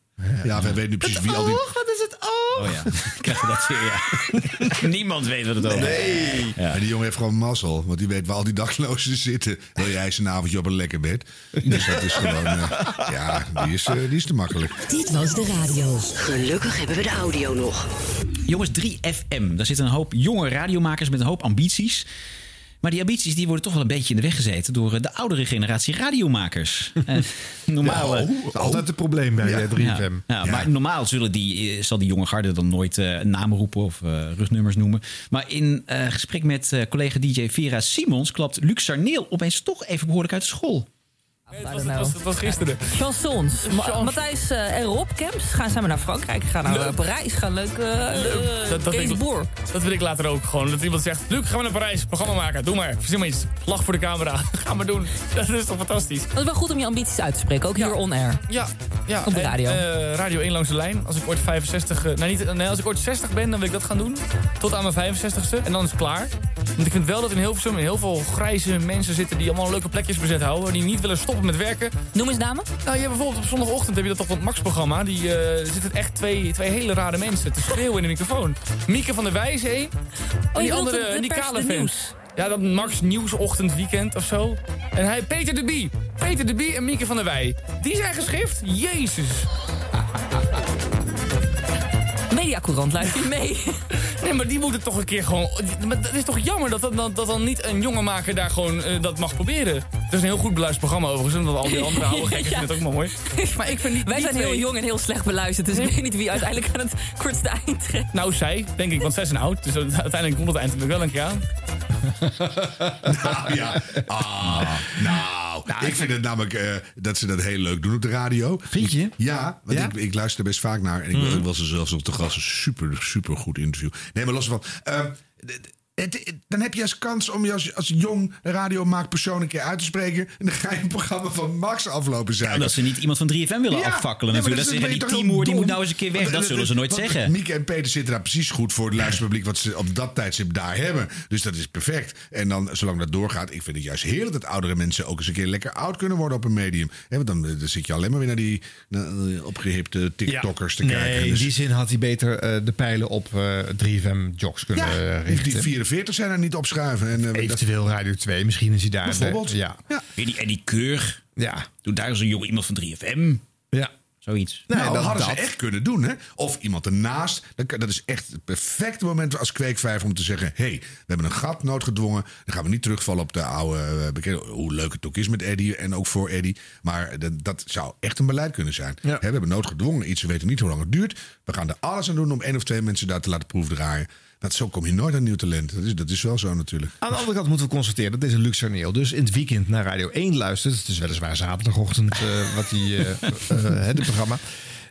Ja, wij weten nu precies wie al die... wat is het oog? Oh ja, krijgen we dat weer, ja. Niemand weet wat het over Nee. Ja. En die jongen heeft gewoon mazzel. Want die weet waar al die daklozen zitten. Wil jij eens een avondje op een lekker bed? Dus dat is gewoon... eh, ja, die is, eh, die is te makkelijk. Dit was de radio. Gelukkig hebben we de audio nog. Jongens, 3FM. Daar zitten een hoop jonge radiomakers met een hoop ambities. Maar die ambities die worden toch wel een beetje in de weg gezeten... door eh, de oudere generatie radiomakers. Eh, normaal... eh, altijd het probleem bij eh, 3FM. Ja, ja, maar normaal zullen die, zal die jonge garde dan nooit namen roepen of eh, rugnummers noemen. Maar in gesprek met eh, collega DJ Vera Simons klapt Luc Sarneel opeens toch even behoorlijk uit de school. Het was, het was gisteren. Chansons. Ma- Matthijs eh, en Rob Kemps gaan samen naar Frankrijk. Gaan naar eh, Parijs. Gaan leuk. eh Dat, dat, Kees wil ik, Boer. dat wil ik later ook gewoon. Dat iemand zegt, Luc, gaan we naar Parijs, programma maken. Doe maar, verzin maar iets. Lach voor de camera. Ga maar doen. Dat is toch fantastisch. Dat is wel goed om je ambities uit te spreken. Ook hier on-air. Ja, ja. Op de en, radio. eh, radio 1 langs de lijn. Als ik ooit 65... eh, nou, niet, nee, als ik ooit 60 ben, dan wil ik dat gaan doen. Tot aan mijn 65ste. En dan is het klaar. Want ik vind wel dat in Hilversum heel veel grijze mensen zitten... die allemaal leuke plekjes bezet houden. Die niet willen stoppen met werken. Noem eens namen. Nou, je hebt bijvoorbeeld op zondagochtend heb je dat van het Max-programma. Die eh, zitten echt twee, twee hele rare mensen te schreeuwen in de microfoon. Mieke van der Wijze, hé. En je die andere, de- de die kale. Ja, dat Max Nieuwsochtend Weekend of zo. En hij, Peter de Bie. Peter de Bie en Mieke van der Wij. Die zijn geschift? Jezus. Mediacourant, luister je mee? Nee, maar die moeten toch een keer gewoon... Maar het is toch jammer dat, dat, dat, dat dan niet een jonge maker daar gewoon eh, dat mag proberen. Het is een heel goed beluisterd programma overigens. En dat al die andere oude gekken Ja. vinden het ook maar mooi. Maar ik vind niet, Wij zijn heel jong en heel slecht beluisterd. Dus ik weet niet wie uiteindelijk aan het kortste eind trekt. Nou, zij, denk ik, want zij zijn oud. Dus uiteindelijk komt het eind natuurlijk wel een keer aan. Nou ja. Ah, nou, ik vind het namelijk eh, dat ze dat heel leuk doen op de radio. Vind je? Ja, want Ja? Ik, ik luister er best vaak naar. En ik, ik was er zelfs op de gast. Een super, super goed interview. Nee, maar los van. eh, d- Het, dan heb je als kans om je als, als jong radiomaakpersoon een keer uit te spreken. En dan ga je een programma van Max aflopen zijn. Omdat ze niet iemand van 3FM willen afvakkelen natuurlijk. Dat ze zeggen, die Timoer die moet nou eens een keer weg. Dat zullen ze nooit zeggen. Mieke en Peter zitten daar precies goed voor het luisterpubliek... wat ze op dat tijdstip daar hebben. Dus dat is perfect. En dan, zolang dat doorgaat, ik vind het juist heerlijk... dat oudere mensen ook eens een keer lekker oud kunnen worden op een medium. Hè, want dan, eh, dan zit je alleen maar weer naar die naar, eh, opgehipte TikTokkers te nee, kijken. in Dus die zin had hij beter eh, de pijlen op eh 3FM-jocks kunnen ja, richten. die 44 zijn er niet opschuiven. En, eh, Eventueel Radio 2, misschien is hij daar. Bijvoorbeeld. Ja. Weer die Eddie Keur. Ja. Doe daar eens een jonge iemand van 3FM. Ja. Zoiets. Nou, dat dat- hadden dat. ze echt kunnen doen, hè? Of iemand ernaast. Dat, kan- dat is echt het perfecte moment als kweekvijver om te zeggen... hé, hey, we hebben een gat noodgedwongen. Dan gaan we niet terugvallen op de oude eh, bekende... hoe leuk het ook is met Eddie en ook voor Eddie. Maar dat, dat zou echt een beleid kunnen zijn. Hè, we hebben noodgedwongen iets, we weten niet hoe lang het duurt. We gaan er alles aan doen om één of twee mensen daar te laten proefdraaien. Dat, zo kom je nooit aan nieuw talent. Dat is, dat is wel zo natuurlijk. Aan de andere kant moeten we constateren dat deze Luxerneel dus in het weekend naar Radio 1 luistert. Het is weliswaar zaterdagochtend eh, wat hij, eh, eh, het programma.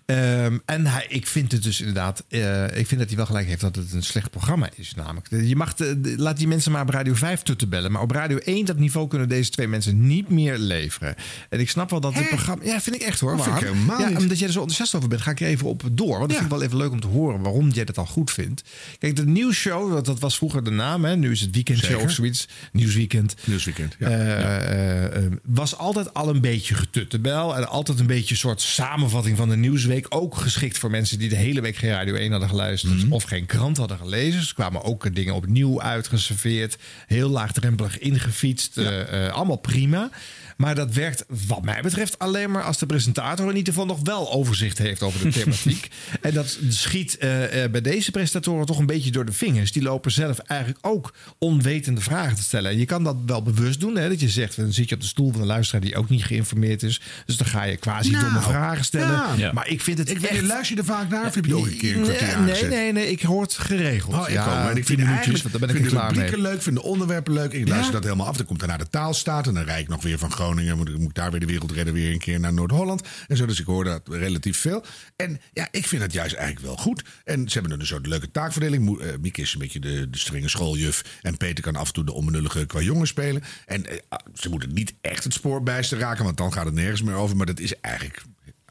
Ehm, en hij, ik vind het dus inderdaad, eh, ik vind dat hij wel gelijk heeft dat het een slecht programma is. Namelijk, je mag de, laat die mensen maar op Radio 5 tutten bellen. Maar op Radio 1, dat niveau kunnen deze twee mensen niet meer leveren. En ik snap wel dat het programma. Ja, vind ik echt hoor. Ik Harm. helemaal ja, niet. omdat jij er zo enthousiast over bent, ga ik er even op door. Want dat vind ik wel even leuk om te horen waarom jij dat al goed vindt. Kijk, de nieuwsshow, dat, dat was vroeger de naam, hè? nu is het weekendshow Zeker. of zoiets. Nieuwsweekend. Nieuwsweekend, ja. Eh, eh, eh, was altijd al een beetje getuttebel. En altijd een beetje een soort samenvatting van de nieuwsweek. Ook geschikt voor mensen die de hele week geen Radio 1 hadden geluisterd. Mhm. Of geen krant hadden gelezen. Dus kwamen ook eh, dingen opnieuw uitgeserveerd. Heel laagdrempelig ingefietst. eh, eh, allemaal prima. Maar dat werkt wat mij betreft alleen maar als de presentator in ieder geval nog wel overzicht heeft over de thematiek. en dat schiet eh, eh, bij deze presentatoren toch een beetje door de vingers. Die lopen zelf eigenlijk ook onwetende vragen te stellen. En je kan dat wel bewust doen. Hè? Dat je zegt, dan zit je op de stoel van een luisteraar die ook niet geïnformeerd is. Dus dan ga je quasi domme Nou, vragen stellen. ja. Maar ik vind het Ik echt... luister je er vaak naar of heb je ook een keer een kwartier nee, aangezet? nee, nee, nee, ik hoor het geregeld. Oh, ik ja, ook. Maar ik vind minuutjes, want dan ben ik er vind de klaar rubrieken leuk, vind de onderwerpen leuk. Ik luister Ja? dat helemaal af. Dan komt daarna de taalstaat. En dan rijd ik nog weer van Groningen. Moet, moet daar weer de wereld redden. Weer een keer naar Noord-Holland. En zo. Dus ik hoor dat relatief veel. En ja, ik vind het juist eigenlijk wel goed. En ze hebben een soort leuke taakverdeling. Mo- eh, Mieke is een beetje de, de strenge schooljuf. En Peter kan af en toe de onbenullige qua jongen spelen. En eh, ah, ze moeten niet echt het spoor bijster raken. Want dan gaat het nergens meer over. Maar dat is eigenlijk...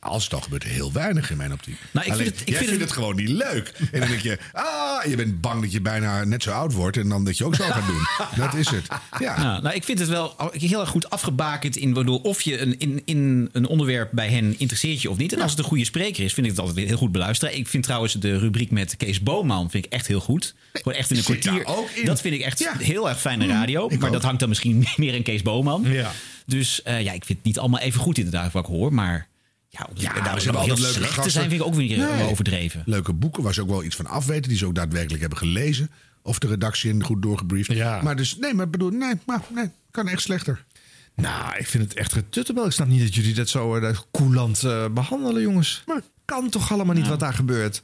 Als het al gebeurt, heel weinig in mijn optiek. Nou, ik vind het- ik jij vind vindt het- het gewoon niet leuk. En dan denk je, ah, je bent bang dat je bijna net zo oud wordt. En dan dat je ook zo gaat doen. Dat is het. Ja. Nou, ik vind het wel heel erg goed afgebakend in waardoor of je een, in, in een onderwerp bij hen interesseert je of niet. En als het een goede spreker is, vind ik het altijd weer heel goed beluisteren. Ik vind trouwens de rubriek met Kees Boman vind ik echt heel goed. Gewoon echt in een kwartier. in. Dat vind ik echt Ja. heel erg fijne radio. ik maar ook. dat hangt dan misschien meer in Kees Boman. Ja. Dus eh, ja, ik vind het niet allemaal even goed inderdaad wat ik hoor. Maar ja, om Ja, daar hebben heel altijd leuke slecht te gasten. zijn vind ik ook weer Nee. overdreven. Leuke boeken waar ze ook wel iets van afweten. Die ze ook daadwerkelijk hebben gelezen. Of de redactie in goed doorgebriefd. Ja. Maar dus, nee, maar ik bedoel, nee, maar, nee, kan echt slechter. Nou, ik vind het echt getuttebel. Ik snap niet dat jullie dat zo eh, coulant eh, behandelen, jongens. Maar kan toch allemaal niet wat daar gebeurt?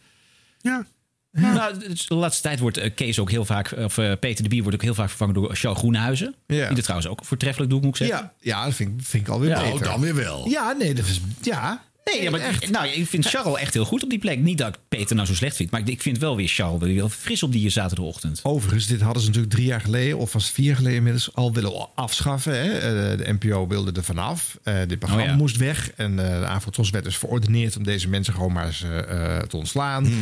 Ja. Nou, de laatste tijd wordt eh, Kees ook heel vaak, of eh, Peter de Bier wordt ook heel vaak vervangen door Charles Groenhuizen. Ja. Die dat trouwens ook voortreffelijk doet, moet ik zeggen. Ja, ja dat vind, ik- vind ik alweer Ja, beter. Oh, dan weer wel. Ja, nee, dat is... Ja, Nee, ja, maar nou, ik vind Charles echt heel goed op die plek. Niet dat ik Peter nou zo slecht vind, maar ik vind wel weer Charles weer fris op die zaterdagochtend. Overigens, dit hadden ze natuurlijk drie jaar geleden, of was het vier jaar geleden inmiddels, al willen afschaffen. Hè? Eh, De NPO wilde er vanaf. Eh dit programma Oh ja. moest weg. En eh de Avotros werd dus verordeneerd om deze mensen gewoon maar eens eh, eh, te ontslaan. Mhm.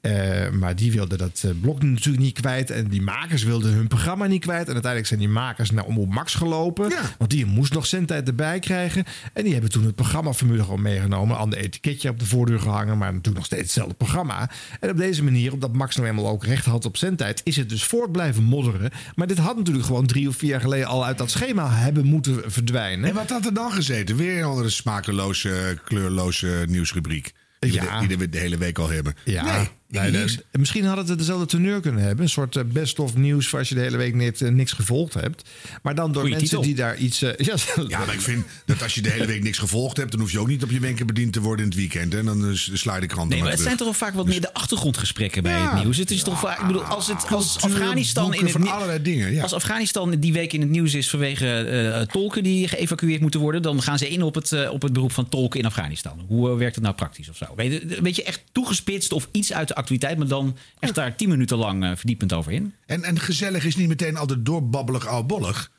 Eh, maar die wilden dat eh, blok natuurlijk niet kwijt. En die makers wilden hun programma niet kwijt. En uiteindelijk zijn die makers naar Omroep Max gelopen. Want die moest nog zendtijd erbij krijgen. En die hebben toen het programmaformule gewoon meegenomen. Ander etiketje op de voordeur gehangen. Maar natuurlijk nog steeds hetzelfde programma. En op deze manier, omdat Max nou eenmaal ook recht had op zendtijd... is het dus voort blijven modderen. Maar dit had natuurlijk gewoon drie of vier jaar geleden... al uit dat schema hebben moeten verdwijnen. En wat had er dan gezeten? Weer een andere smakeloze, kleurloze nieuwsrubriek. Die, Ja. we, de, die we de hele week al hebben. Ja, Nee, nee, niks. de- misschien had het dezelfde teneur kunnen hebben. Een soort eh, best-of nieuws voor als je de hele week niet, eh, niks gevolgd hebt. Maar dan door Goeie mensen titel. die daar iets... eh, ja, Ja, maar ik vind dat als je de hele week niks gevolgd hebt... dan hoef je ook niet op je wenken bediend te worden in het weekend. En dan sla je de krant Nee, er maar het zijn toch vaak wat meer de achtergrondgesprekken bij Ja. het nieuws. Het is toch vaak, ik bedoel, als, het, als Cultuur, Afghanistan in het van allerlei dingen, ja. Als Afghanistan die week in het nieuws is vanwege tolken die geëvacueerd moeten worden, dan gaan ze in op het, op het beroep van tolken in Afghanistan. Hoe werkt het nou praktisch of zo? Weet je, Een beetje echt toegespitst of iets uit de actualiteit, maar dan echt daar tien minuten lang eh, verdiepend over in. En, en gezellig is niet meteen altijd doorbabbelig oudbollig.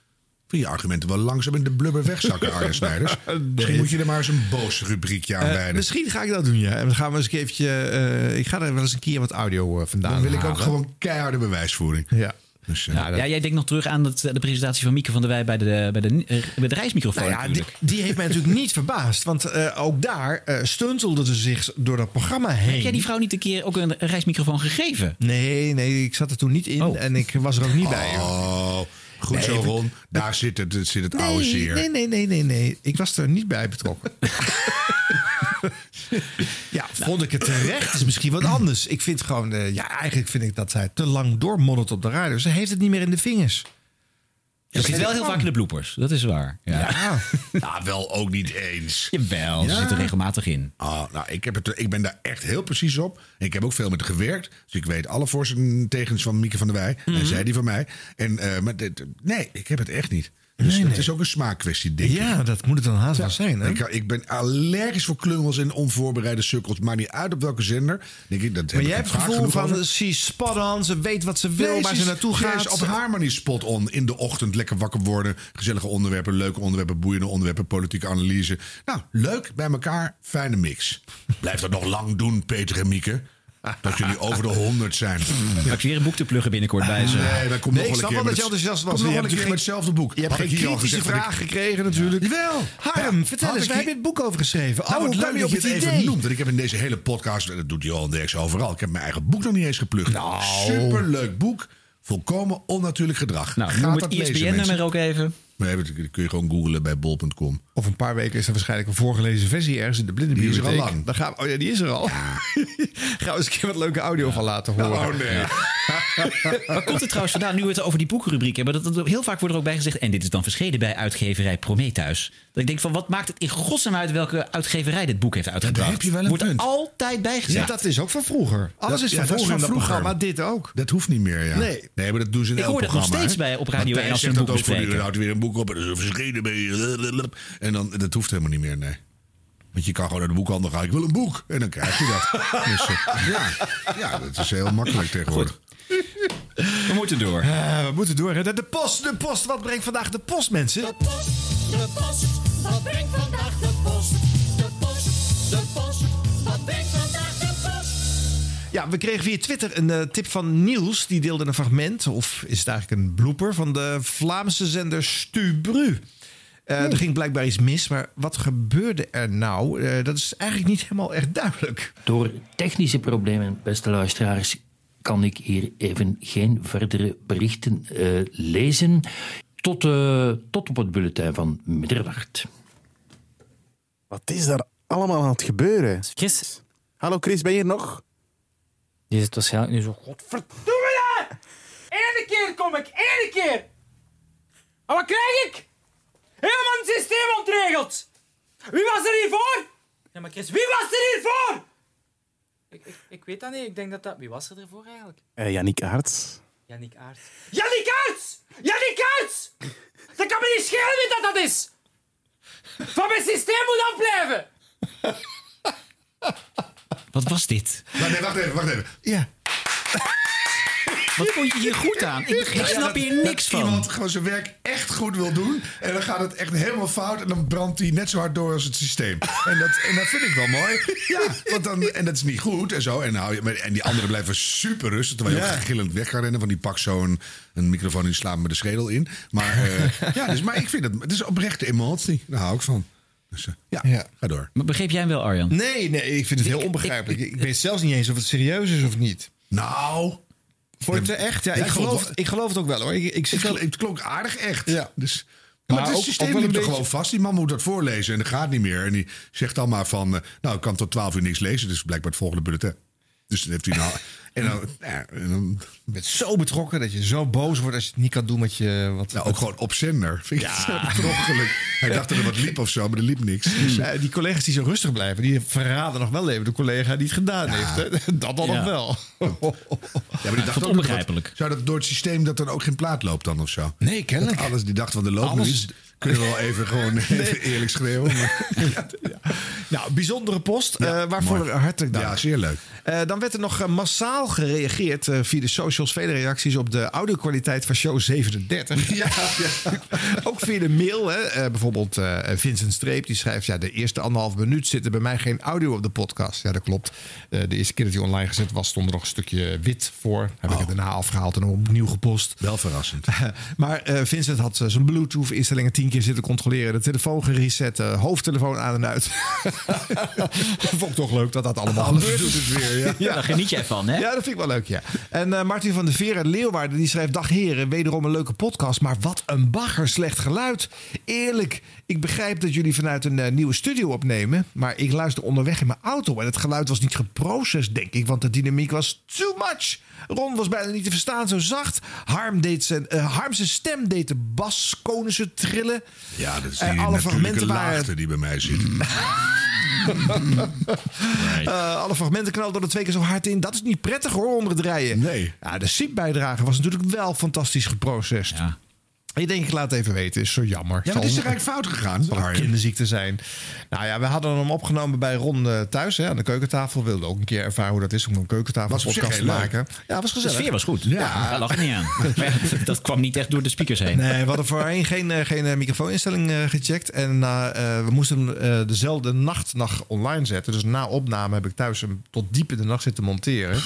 Vind je argumenten wel langzaam in de blubber wegzakken, Arjen Snijders? Misschien moet je er maar eens een boos rubriekje aan Eh, wijden. misschien ga ik dat doen, ja. En dan gaan we eens een keertje... eh, ik ga er wel eens een keer wat audio vandaan Dan wil ik ook gewoon keiharde bewijsvoering. Ja. Dus, eh, Ja, jij denkt nog terug aan het, de presentatie van Mieke van der Wij bij de, bij de, eh, bij de reismicrofoon. Nou ja, die, natuurlijk. die heeft mij natuurlijk niet verbaasd. Want eh, ook daar eh stuntelden ze zich door dat programma heen. Heb jij die vrouw niet een keer ook een reismicrofoon gegeven? Nee, nee, ik zat er toen niet in. En ik was er ook niet bij. Oh, goed Nee, zo, ik- Ron. Daar zit het, zit het oude zeer. nee, nee, nee, nee, nee. Ik was er niet bij betrokken. ja, vond ik het terecht? Dat is misschien wat anders. Ik vind gewoon, eh, ja, eigenlijk vind ik dat zij te lang doormoddert op de radio. Ze heeft het niet meer in de vingers. Ze zit wel heel vaak in de bloopers, dat is waar. Ja. Ja. Nou, wel ook niet eens. Jawel, ze zit er regelmatig in. Ah, nou, ik, heb het, ik ben daar echt heel precies op. Ik heb ook veel met haar gewerkt. Dus ik weet alle voor's en tegens van Mieke van der Wij. Mhm. En zij die van mij. En, eh, maar dit- nee, ik heb het echt niet. Dus Nee, het nee. is ook een smaakkwestie, denk ik. Ja, dat moet het dan haast wel zijn. Hè? Ik, ik ben allergisch voor klungels en onvoorbereide sukkels. Maakt niet uit op welke zender. Denk ik, dat Maar jij hebt het gevoel van, ze is spot on, ze weet wat ze wil, Nee, waar ze naartoe gaat. is op haar manier spot on. In de ochtend lekker wakker worden. Gezellige onderwerpen, leuke onderwerpen, boeiende onderwerpen, politieke analyse. Nou, leuk bij elkaar. Fijne mix. Blijf dat nog lang doen, Peter en Mieke. Dat jullie over de honderd zijn. Heb je weer een boek te pluggen binnenkort bij ze? Nee, dat komt Nee, nog ik wel een keer dat je enthousiast was. Je hebt met hetzelfde boek. Je hebt geen ik kritische ik- vragen gekregen natuurlijk. Jawel. Harm, vertel eens, ik waar heb je het boek over geschreven? Nou, oh, leuk dat op je het het even idee? noemt. Want ik heb in deze hele podcast, en dat doet Johan Derks overal. Ik heb mijn eigen boek nog niet eens geplukt. Nou. Superleuk boek. Volkomen onnatuurlijk gedrag. Nou, Gaat noem het ISBN-nummer mensen? ook even. Nee, dat kun je gewoon googlen bij bol.com. Of een paar weken is er waarschijnlijk een voorgelezen versie ergens in de blindenbibliotheek. Die is er al lang. Dan gaan we, oh ja, die is er al. gaan we eens een keer wat leuke audio van laten horen. Oh nee. Waar komt het trouwens vandaan, nu we het over die boekenrubriek hebben? Dat, dat, heel vaak wordt er ook bij gezegd, en dit is dan verschenen bij uitgeverij Prometheus. Dat ik denk van, wat maakt het in godsnaam uit welke uitgeverij dit boek heeft uitgebracht? heb je wel een wordt er altijd bij Ja, gezegd. dat is ook van vroeger. Alles Dat- is ja, van dat is vroeger van vroeger. programma. Dit ook. Dat hoeft niet meer, ja. Nee. nee maar dat doen ze in Ik elk hoor dat nog programma, steeds bij op Radio 1 als ze een boek bespreken. houdt weer een boek op en dan is verschenen bij. En dan, dat hoeft helemaal niet meer, nee. Want je kan gewoon naar de boekhandel gaan. Ik wil een boek. En dan krijg je dat. Dus, eh, ja, ja, dat is heel makkelijk tegenwoordig. We moeten door. Eh, we moeten door. hè. De, de post, de post. Wat brengt vandaag de post, mensen? De post, de post, wat brengt vandaag? De post, Ja, we kregen via Twitter een eh, tip van Niels. Die deelde een fragment, of is het eigenlijk een blooper... van de Vlaamse zender Stubru. Eh, Er ging blijkbaar iets mis, maar wat gebeurde er nou? Eh, dat is eigenlijk niet helemaal echt duidelijk. Door technische problemen, beste luisteraars, kan ik hier even geen verdere berichten eh, lezen. Tot, eh, tot op het bulletin van middernacht. Wat is daar allemaal aan het gebeuren? Chris. Hallo Chris, ben je er nog? Die zit waarschijnlijk nu zo... Doe me dat! Eén keer kom ik, één keer! En wat krijg ik? Helemaal het systeem ontregeld! Wie was er hiervoor? Ja, maar Chris... Wie was er hiervoor? Ik, ik, ik weet dat niet. Ik denk dat dat... Wie was er ervoor eigenlijk? Eh Yannick Aerts. Yannick Aert. Jannik Aerts! Jannik Aerts! Dat kan me niet schelen wie dat dat is! Van mijn systeem moet afblijven! Wat was dit? Wacht even, wacht even. Ja. Wat vond je hier goed aan? Ik, snap hier niks dat van. iemand gewoon zijn werk echt goed wil doen. En dan gaat het echt helemaal fout. En dan brandt hij net zo hard door als het systeem. En dat, en dat vind ik wel mooi. Ja, want dan, en dat is niet goed en zo. En, hou je, en die anderen blijven super rustig. Terwijl je Ja. ook gillend weg gaat rennen. Want die pakt zo een, microfoon en slaat me de schedel in. Maar, eh, ja, dus, maar ik vind het, het is oprechte emotie. Daar hou ik van. Dus eh, ja, Ja. ga door. Maar begreep jij hem wel, Arjan? Nee, nee, ik vind het heel onbegrijpelijk. Ik, weet zelfs niet eens of het serieus is of niet. Nou... Vond je het echt? Ja, Ja, ik, geloof, het wel- ik geloof het ook wel hoor. Ik, ik Ik, zit wel... het klonk aardig echt. Ja. Dus, Maar maar het ook- systeem ook wel liep er beetje- gewoon vast. Die man moet dat voorlezen en dat gaat niet meer. En die zegt dan maar van... eh, nou, ik kan tot 12 uur niks lezen. Dus blijkbaar het volgende bulletin. Dus dan heeft hij nou... En dan, ja, en dan Je bent zo betrokken dat je zo boos wordt als je het niet kan doen wat je... Wat, nou, ook gewoon op zender. Vind ik het zo betrokkelijk. Hij dacht dat er wat liep of zo, maar er liep niks. Dus, die collega's die zo rustig blijven, die verraden nog wel even de collega die het gedaan heeft. Hè? Dat dan Ja. nog wel. ja, maar die dacht ook dat- onbegrijpelijk. Zou dat door het systeem dat er ook geen plaat loopt dan of zo? Nee, kennelijk. Alles, die dacht van de loopt Alles- nu iets. Kunnen we wel even gewoon even eerlijk schreeuwen. Maar, Nou, bijzondere post. eh, waarvoor mooi. hartelijk dank. Ja, zeer leuk. Eh, dan werd er nog eh, massaal gereageerd via de socials. Vele reacties op de audiokwaliteit van show 37. Ja, Ook via de mail. Hè. Bijvoorbeeld Vincent Streep die schrijft... Ja, de eerste anderhalf minuut zit er bij mij geen audio op de podcast. Ja, dat klopt. De eerste keer dat hij online gezet was... stond er nog een stukje wit voor. Heb ik het daarna afgehaald en opnieuw gepost. Wel verrassend. maar Vincent had zijn Bluetooth-instellingen tien keer zitten controleren. De telefoon gereset. eh, hoofdtelefoon aan en uit. Vond ik toch leuk dat dat allemaal Alles gebeurt. doet het weer, ja. Daar geniet je van, hè? Ja, dat vind ik wel leuk, ja. En eh, Martin van der Veer uit Leeuwarden die schrijft... Dag heren, wederom een leuke podcast, maar wat een bagger slecht geluid. Eerlijk, ik begrijp dat jullie vanuit een eh, nieuwe studio opnemen... maar ik luister onderweg in mijn auto en het geluid was niet geprocessed, denk ik... want de dynamiek was too much. Ron was bijna niet te verstaan, zo zacht. Harm deed zijn, zijn stem deed de baskonussen trillen. Ja, dat is Eh, die alle natuurlijke fragmenten waren- die bij mij zit. Eh, alle fragmenten knalden er twee keer zo hard in. Dat is niet prettig hoor, onder het rijden. Nee. Ja, de SIP-bijdrage was natuurlijk wel fantastisch geprocessed. Ik denk, ik laat het even weten. Is zo jammer. Ja, wat is er eigenlijk fout gegaan? Zal een kinderziekte zijn. Nou ja, we hadden hem opgenomen bij Ron eh, thuis hè, aan de keukentafel. We wilden ook een keer ervaren hoe dat is om een keukentafel Was op zich podcast te maken. Ja, was De gezellig. sfeer was goed. Ja, daar lag niet aan. Ja, dat kwam niet echt door de speakers heen. Nee, we hadden voorheen geen, eh, geen eh, microfooninstelling gecheckt. En we moesten hem eh, dezelfde nacht nog online zetten. Dus na opname heb ik thuis hem tot diep in de nacht zitten monteren.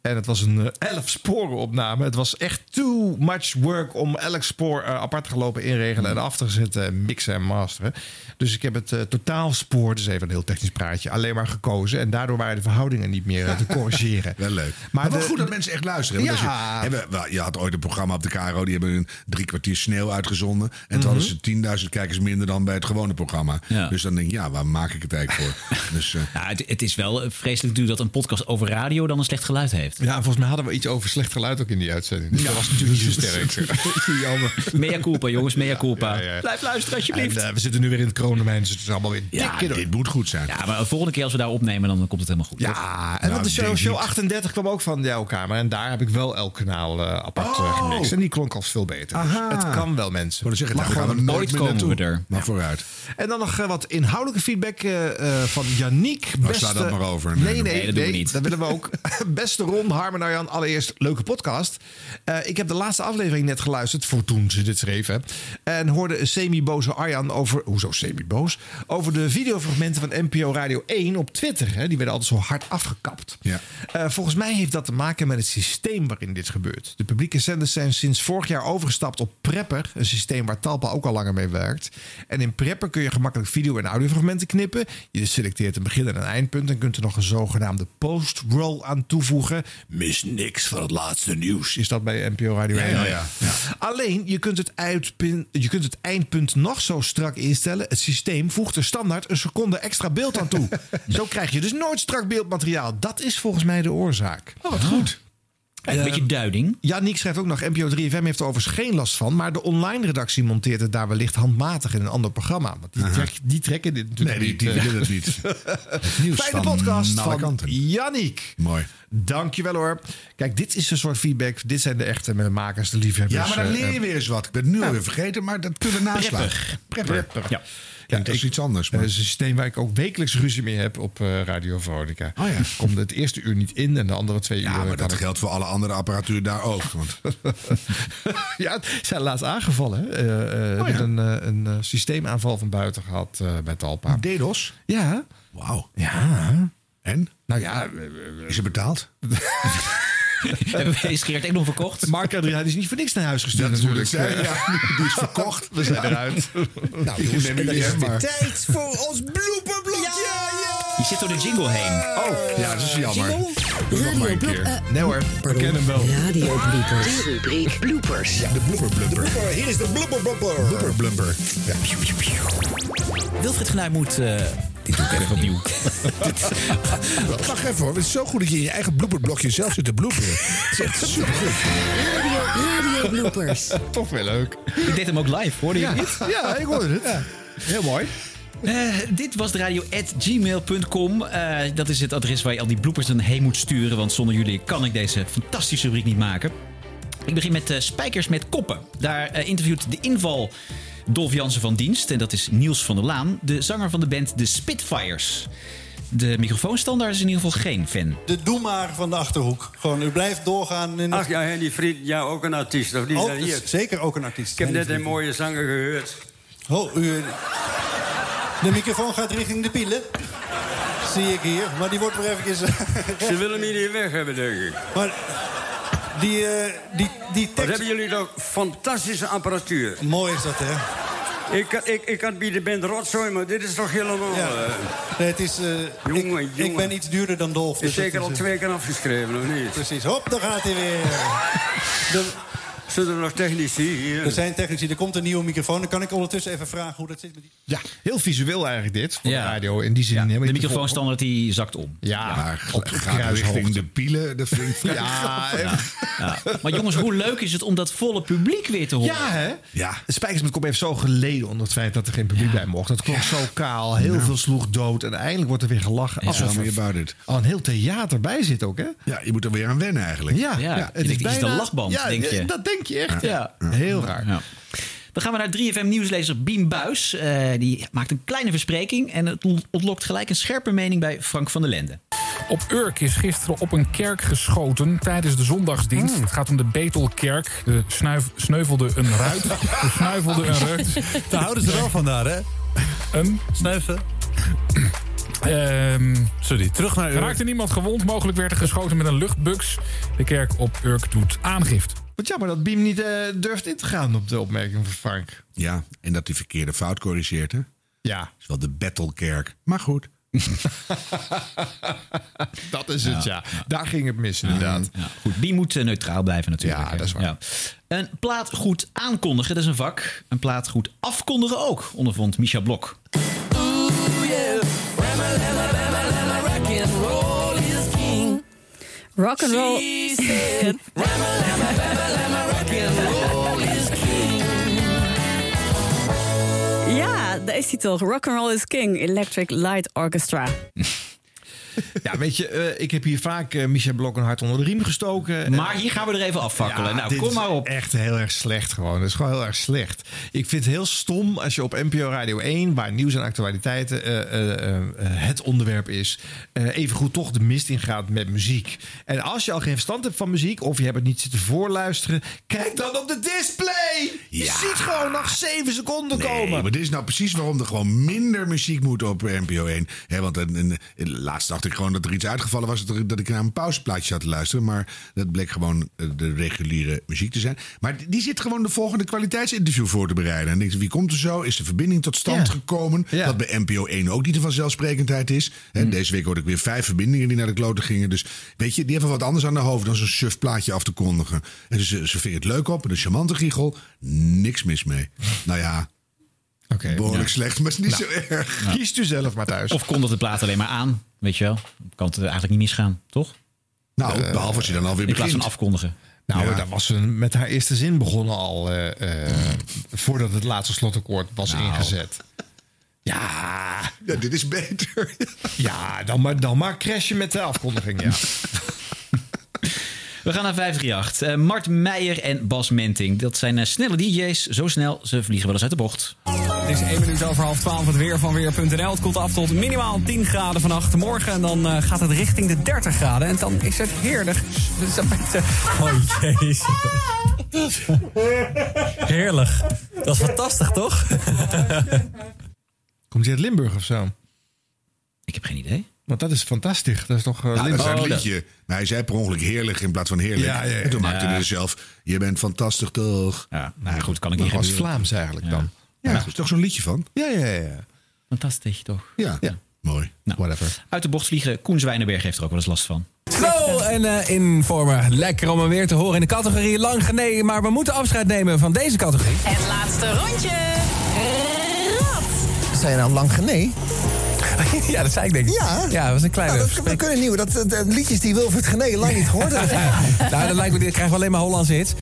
En het was een eh, elf sporen opname. Het was echt too much work om elk spoor eh, apart gelopen inregelen en af te zetten, mixen en masteren. Dus ik heb het eh, totaalspoor, dus even een heel technisch praatje, alleen maar gekozen. En daardoor waren de verhoudingen niet meer eh, te corrigeren. Wel leuk. Maar, wel de- goed dat mensen echt luisteren. Ja. je, hebben, wel, je had ooit een programma op de KRO, die hebben een drie kwartier sneeuw uitgezonden. En toen Mhm. hadden ze 10.000 kijkers minder dan bij het gewone programma. Ja. Dus dan denk je, ja, waar maak ik het eigenlijk voor? dus, eh, Ja, het, het is wel eh, vreselijk duur dat een podcast over radio dan een slecht geluid heeft. Ja, volgens mij hadden we iets over slecht geluid ook in die uitzending. Dus dat was natuurlijk niet zo sterk. Jammer. Mea culpa, jongens, mea culpa. Blijf luisteren, alsjeblieft. En, eh, we zitten nu weer in het coronamijn, dus het is allemaal weer Ja, dikke door. dit moet goed zijn. Ja, maar de volgende keer als we daar opnemen, dan komt het helemaal goed. toch? Ja, en Nou, want de show, show niet. 38 kwam ook van jouw kamer. En daar heb ik wel elk kanaal eh, apart eh, Oh. gemixt. En die klonk al veel beter. Dus het kan wel, mensen. Wilde zeggen, gaan we gewoon nooit komen we er. Maar vooruit. En dan nog wat inhoudelijke feedback eh, eh, van Yannick. Nou, sla dat maar over. Nee, Nee, nee, dat doen we niet. dat willen we ook. Beste Ron, Harm en Arjan, allereerst leuke podcast. Eh, ik heb de laatste aflevering net geluisterd, voor toen ze dit schreven. En hoorde semi-boze Arjan over... Hoezo semi-boos? Over de videofragmenten van NPO Radio 1 op Twitter. Hè, die werden altijd zo hard afgekapt. Ja. Eh, volgens mij heeft dat te maken met het systeem waarin dit gebeurt. De publieke zenders zijn sinds vorig jaar overgestapt op Prepper. Een systeem waar Talpa ook al langer mee werkt. En in Prepper kun je gemakkelijk video- en audiofragmenten knippen. Je selecteert een begin en een eindpunt. En kunt er nog een zogenaamde post-roll aan toevoegen. Mis niks van het laatste nieuws. Is dat bij NPO Radio 1? Ja, ja, ja. Alleen, je kunt, het uitpin- je kunt het eindpunt nog zo strak instellen. Het systeem voegt er standaard een seconde extra beeld aan toe. zo krijg je dus nooit strak beeldmateriaal. Dat is volgens mij de oorzaak. Oh, wat goed. Een beetje duiding. Yannick schrijft ook nog: NPO 3FM heeft er overigens geen last van. Maar de online redactie monteert het daar wellicht handmatig in een ander programma. Want die, trek- die trekken dit natuurlijk Nee, die, niet. die eh. willen het niet. Nieuws Fijne podcast van kanten. Yannick. Mooi. Dankjewel hoor. Kijk, dit is een soort feedback. Dit zijn de echte makers, de liefhebbers. Ja, maar dan eh, leer je weer eens wat. Ik ben het nu alweer vergeten, maar dat kunnen we naslaan. Prepper. Ja. Ja, dat is iets anders. Maar. is een systeem waar ik ook wekelijks ruzie mee heb op eh, Radio Veronica. Oh ja. Komt het eerste uur niet in en de andere twee uur. Ja, maar dat ik- geldt voor alle andere apparatuur daar ook. Want ja, ze zijn laatst aangevallen. Hè? Eh, eh, Oh, hebben ja. een, eh, een eh, systeemaanval van buiten gehad eh, bij Talpa. DDoS? Ja. Wauw. Ja. En? Nou ja. eh, eh, Is er betaald? Hebben we Geert nog verkocht? Mark Adriaan is niet voor niks naar huis gestuurd Dat natuurlijk. Ja, die is verkocht. We zijn eruit. Nou, jongens, neem jullie hem maar. Tijd voor ons blooperblokje. Je zit door de jingle heen. Oh, ja, dat is jammer. Doe nog maar een keer. Nee hoor, we kennen hem wel. Radio bloopers. De rubriek bloopers. De blooper blumper. Hier is de blooper blooper. Blooper blumper. Ja. Wilfried Genuij moet... eh, dit doe ik even opnieuw. Wacht even hoor. Het is zo goed dat je in je eigen blooperblokje zelf zit te bloeperen. Het is echt supergoed. Radio, radio bloopers. Toch weer leuk. Ik deed hem ook live, hoorde je niet? Ja, ik hoorde het. Heel mooi. Eh, dit was de radio at gmail.com. Eh, dat is het adres waar je al die bloopers dan heen moet sturen. Want zonder jullie kan ik deze fantastische rubriek niet maken. Ik begin met eh, Spijkers met Koppen. Daar interviewt de inval Dolf Jansen van dienst. En dat is Niels van der Laan, de zanger van de band The Spitfires. De microfoonstandaard is in ieder geval geen fan. De doe maar van de achterhoek. Gewoon, u blijft doorgaan. In Ach ja, Henny Vriend, ja, ook een artiest, of niet? Ook, dus zeker ook een artiest. Ik heb Henny net een mooie zanger gehoord. Oh, u... De microfoon gaat richting de pielen. Zie ik hier. Maar die wordt weer eventjes... Ze willen me niet weg hebben, denk ik. Maar die, eh, die, die Wat tekst... hebben jullie toch fantastische apparatuur. Mooi is dat, hè? Ik, ik, ik had bij de band rotzooi, maar dit is toch helemaal... Ja. eh, Nee, het is... eh, jongen, ik, jongen. ik ben iets duurder dan Dolf. Is dus zeker het al is, twee keer afgeschreven, of niet? Precies. Hop, daar gaat hij weer. De- Zullen er nog technici hier? er zijn technici. Er komt een nieuwe microfoon. Dan kan ik ondertussen even vragen hoe dat zit met die... Ja, heel visueel eigenlijk dit. Voor Ja. de radio. In die zin De microfoonstandaard die zakt om. Ja, Maar op gaat richting kruishoogte. de pielen, dat vind ik vrij Ja. Ja. Maar jongens, hoe leuk is het om dat volle publiek weer te horen? Ja, hè? Ja. De Spijkers met Kop heeft zo geleden onder het feit dat er geen publiek bij mocht. Dat klonk zo kaal, heel veel sloeg dood. En eindelijk wordt er weer gelachen. Ja, Alsof er al een heel theater bij zit ook, hè? Ja, je moet er weer aan wennen eigenlijk. Ja, het is een lachband, ja, denk je? Dat denk je echt. Ja. Heel raar. Ja. Dan gaan we naar 3FM nieuwslezer Biem Buis. Eh, die maakt een kleine verspreking en het ontlokt gelijk een scherpe mening bij Frank van der Lende. Op Urk is gisteren op een kerk geschoten tijdens de zondagsdienst. Hmm. Het gaat om de Betelkerk. De snuif, sneuvelde een ruit. Er snuivelde een ruit. Daar houden ze wel van daar, hè? Een? Snuiven. Ehm, Sorry, terug naar er Urk. raakte niemand gewond. Mogelijk werd er geschoten met een luchtbux. De kerk op Urk doet aangifte. Wat jammer dat Biem niet eh, durft in te gaan op de opmerking van Frank. Ja, en dat die verkeerde fout corrigeert, hè? Ja. is wel de Battlekerk. Maar goed. Dat is het, ja. Daar ging het mis, inderdaad. Ja, goed, Biem moet eh, neutraal blijven natuurlijk. Ja, dat is waar. Ja. Een plaat goed aankondigen, dat is een vak. Een plaat goed afkondigen ook, ondervond Misha Blok. Rock and roll. Ja, daar is hij toch. Rock and roll is king. Electric Light Orchestra. Ja, weet je, eh, ik heb hier vaak eh, Michel Blok een hart onder de riem gestoken. Maar hier gaan we er even afvakkelen. nou, kom maar op. Echt heel erg slecht gewoon. Dat is gewoon heel erg slecht. Ik vind het heel stom als je op NPO Radio 1, waar nieuws en actualiteiten eh, eh, eh, eh, het onderwerp is, eh even goed toch de mist ingaat met muziek. En als je al geen verstand hebt van muziek, of je hebt het niet zitten voorluisteren, kijk dan op de display. Je Ja. ziet gewoon nog zeven seconden Nee, komen. maar dit is nou precies waarom er gewoon minder muziek moet op NPO 1. Hè, want een, een, een- laatst dacht ik gewoon dat er iets uitgevallen was... dat, dat ik naar een pauzeplaatje zat te luisteren. Maar dat bleek gewoon eh, de reguliere muziek te zijn. Maar die- zit gewoon de volgende kwaliteitsinterview voor te bereiden. En denk je, wie komt er zo? Is de verbinding tot stand Ja. gekomen? Dat bij NPO 1 ook niet een vanzelfsprekendheid is. Hè, Mm. Deze week hoorde ik weer vijf verbindingen die naar de kloten gingen. Dus weet je, die hebben wat anders aan de hoofd... dan zo'n suf plaatje af te kondigen. En ze, ze vingen het leuk op, een charmante giegel. Niks mis mee. Nou ja... Oké. Behoorlijk Ja. slecht, maar het is niet Nou. zo erg. Ja. Kiest u zelf maar thuis. Of kondigt de plaat alleen maar aan, weet je wel. Kan het eigenlijk niet misgaan, toch? Nou, behalve als je dan alweer In plaats van begint. afkondigen. Nou, Ja. daar was ze met haar eerste zin begonnen al. eh, eh, voordat het laatste slotakkoord was Nou. ingezet. Ja. Ja, dit is beter. Ja, dan maar, dan maar crashen met de afkondiging, ja. We gaan naar 538. Eh, Mart Meijer en Bas Menting. Dat zijn eh, snelle DJ's. Zo snel, ze vliegen wel eens uit de bocht. Het is 1 minuut over half 12 het weer van Weer.nl. Het koelt af tot minimaal 10 graden vannacht. Morgen en dan eh, gaat het richting de 30 graden. En dan is het heerlijk. Dus Oh jezus. Heerlijk. Dat is fantastisch, toch? Komt hij uit Limburg of zo? Ik heb geen idee. Want dat is fantastisch. Dat is toch uh, Ja, dat is Limburg? een liedje. Maar hij zei per ongeluk heerlijk in plaats van heerlijk. Ja, ja, ja. En toen maakte hij er zelf... Je bent fantastisch toch? Ja, nou goed, kan ik Dat niet was gebeuren. Vlaams eigenlijk dan. Ja, er is toch zo'n liedje van? Ja, ja, ja. Fantastisch, toch? Ja, Ja. mooi. Whatever. Uit de bocht vliegen. Koen Zwijnenberg heeft er ook wel eens last van. Zo, en eh in vormen. Lekker om hem weer te horen in de categorie lang genee. Maar we moeten afscheid nemen van deze categorie. Het laatste rondje. Rad. Zei je nou lang genee? ja, dat zei ik denk ik. Ja. Ja, dat was een kleine... Nou, dat, we kunnen nieuw. Dat, dat, dat liedjes die Wilfried Genee lang niet gehoord heeft. nou, dat lijkt me, dit krijgen we alleen maar Hollandse hits.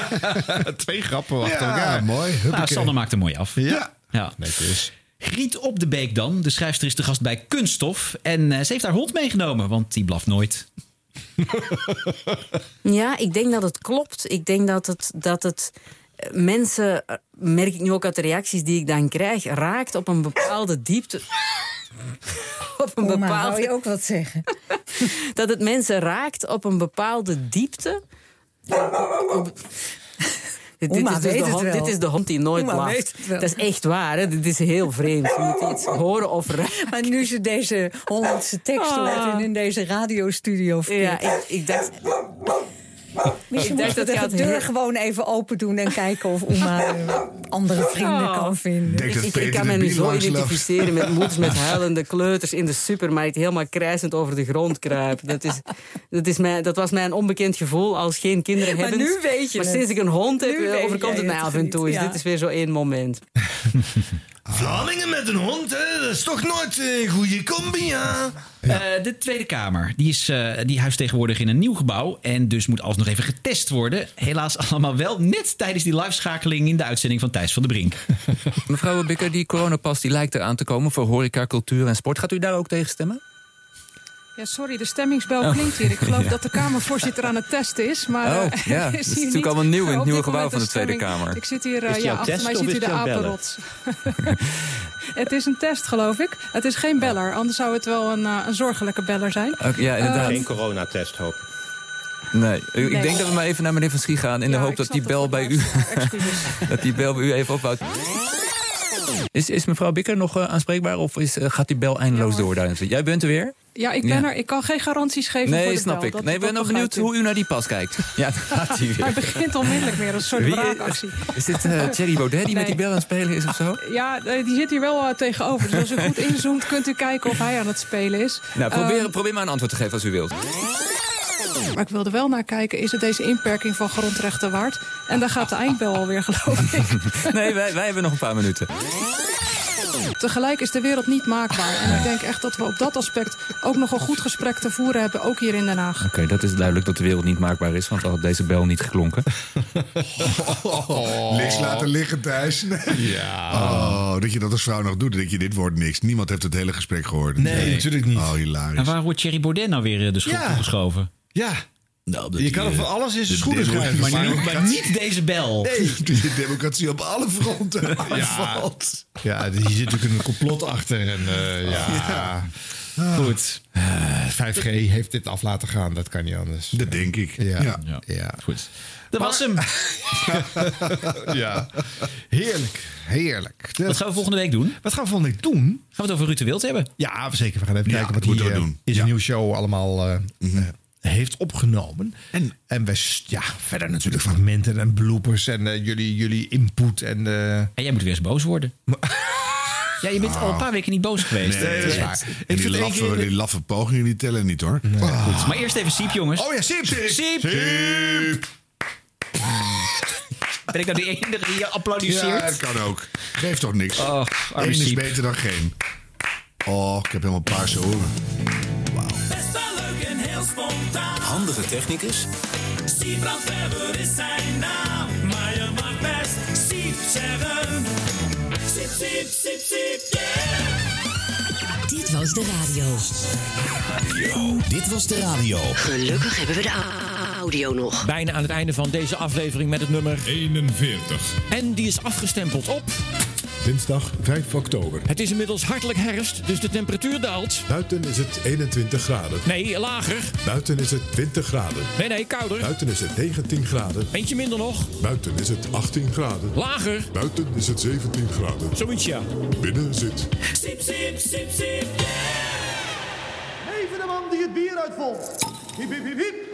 Twee grappen achter Ja, elkaar. mooi. Nou. Sander maakt er mooi af. Ja. Ja. Netjes. Griet op de Beek dan. De schrijfster is de gast bij Kunststof. En eh, ze heeft haar hond meegenomen, want die blaft nooit. Ja, ik denk dat het klopt. Ik denk dat het, dat het mensen, eh, merk ik nu ook uit de reacties die ik dan krijg, raakt op een bepaalde diepte. op een Oma, bepaalde. wou je ook wat zeggen? dat het mensen raakt op een bepaalde diepte. Dit, is dus de hond, wel. dit is de hond die nooit blaft. Dat is echt waar, hè? dit is heel vreemd. Je moet iets horen of raken. Maar nu ze deze Hollandse tekst Ah. en in deze radiostudio Ja, ik, ik dacht... Misschien ik moet dacht je dat de hij had deur gewoon even open doen en kijken of Oma andere vrienden Oh. kan vinden. Ik, ik, ik kan me nu zo identificeren met moeders met huilende kleuters in de supermarkt... helemaal krijzend over de grond kruipen. Dat, is, dat, is mijn, dat was mij een onbekend gevoel als geen kinderen Maar hebben. nu weet je Maar het. sinds ik een hond heb, Nu eh, overkomt het mij af en toe. Dus ja. dit is weer zo één moment. Vlamingen met een hond, hè? dat is toch nooit een goede combi, ja? Eh, de Tweede Kamer die, is, eh, die huist tegenwoordig in een nieuw gebouw. En dus moet alsnog even getest worden. Helaas allemaal wel net tijdens die liveschakeling in de uitzending van Thijs van de Brink. Mevrouw Bikker, die coronapas die lijkt eraan te komen voor horeca, cultuur en sport. Gaat u daar ook tegen stemmen? Ja, sorry, de stemmingsbel Oh. klinkt hier. Ik geloof Ja. dat de Kamervoorzitter aan het testen is. Maar, Oh, eh, ja, is dat is natuurlijk niet allemaal nieuw in het nieuwe gebouw van de Tweede. Kamer. Ik zit hier, eh, ja, achter mij ziet u de apenrots. het is een test, geloof ik. Het is geen beller, anders zou het wel een, eh, een zorgelijke beller zijn. Oké, ja, inderdaad. Eh, coronatest, hoop ik. Nee, ik denk dat we maar even naar meneer Van Schie gaan... in de hoop dat die bel bij u... dat die bel bij u even ophoudt. Is, is mevrouw Bikker nog aanspreekbaar of is, gaat die bel eindeloos door? daar? Jij bent er weer? Ja, ik, ben Ja. Er, ik kan geen garanties geven voor Nee, de snap bel. ik. Dat- nee, ik ben nog benieuwd u. hoe u naar die pas kijkt. Ja, gaat hij weer. Hij begint onmiddellijk weer, een soort Wie- braakactie. Is dit eh Thierry Baudet die met die bel aan het spelen is of zo? Ja, eh, die zit hier wel eh, tegenover. Dus als u goed inzoomt, kunt u kijken of hij aan het spelen is. Nou, probeer, Ehm, probeer maar een antwoord te geven als u wilt. Maar ik wilde wel naar kijken, is het deze inperking van grondrechten waard? En daar gaat de eindbel alweer, geloof ik. Nee, wij, wij hebben nog een paar minuten. Tegelijk is de wereld niet maakbaar. En ik denk echt dat we op dat aspect ook nog een goed gesprek te voeren hebben, ook hier in Den Haag. Oké, dat is duidelijk dat de wereld niet maakbaar is, want dan had deze bel niet geklonken. Niks laten liggen, Thijs. Nee. Ja. Oh, dat je dat als vrouw nog doet. Dan denk je, dit wordt niks. Niemand heeft het hele gesprek gehoord. Nee, natuurlijk niet. Oh, hilarisch. En waar wordt Thierry Baudet nou weer eh, de schuld Ja. toegeschoven? Ja. Nou, Je kan er van alles in zijn schoenen schuiven. Maar, maar niet deze bel. Nee. De democratie op alle fronten Ja. aanvalt. Ja, hier zit natuurlijk een complot achter. En, eh, ja. Goed. Eh, 5G heeft dit af laten gaan. Dat kan niet anders. Dat denk ik. Ja. Ja. ja. Goed. Dat was hem. ja. Heerlijk. Heerlijk. Wat gaan we volgende week doen? Wat gaan we volgende week doen? Gaan we het over Ruud de Wild hebben? Ja, zeker. We gaan even Ja, kijken wat hij moeten eh, doen. in zijn Ja. nieuwe show allemaal eh, Mhm. Heeft opgenomen. En, en we, ja, verder natuurlijk fragmenten en bloopers en eh, jullie, jullie input. En, eh, En jij moet weer eens boos worden. Ja, je bent al een paar weken niet boos geweest. Nee, dat is waar. Ik die laffe, keer- die laffe pogingen die tellen niet hoor. Ah. Goed. Maar eerst even Siep, jongens. Oh ja, Siep! Siep! Ben ik nou de enige die je applaudisseert? Ja, dat kan ook. Geeft toch niks. Oh, Eén is Siep. beter dan geen. Oh, ik heb helemaal paarse oren. Best technicus. Siebrand Weber is zijn naam. Maar je mag best Siep zeggen. Siep, siep, siep, siep, yeah. Dit was de radio. Dit was de radio. Gelukkig hebben we de audio nog. Bijna aan het einde van deze aflevering met het nummer 41. En die is afgestempeld op. Dinsdag 5 oktober. Het is inmiddels hartelijk herfst, dus de temperatuur daalt. Buiten is het 21 graden. Nee, lager. Buiten is het 20 graden. Nee, nee, kouder. Buiten is het 19 graden. Eentje minder nog. Buiten is het 18 graden. Lager. Buiten is het 17 graden. Zoiets ja. Binnen zit Siep, siep, siep, siep, yeah. Even de man die het bier uitvond. Hiep, hiep, hiep, hiep.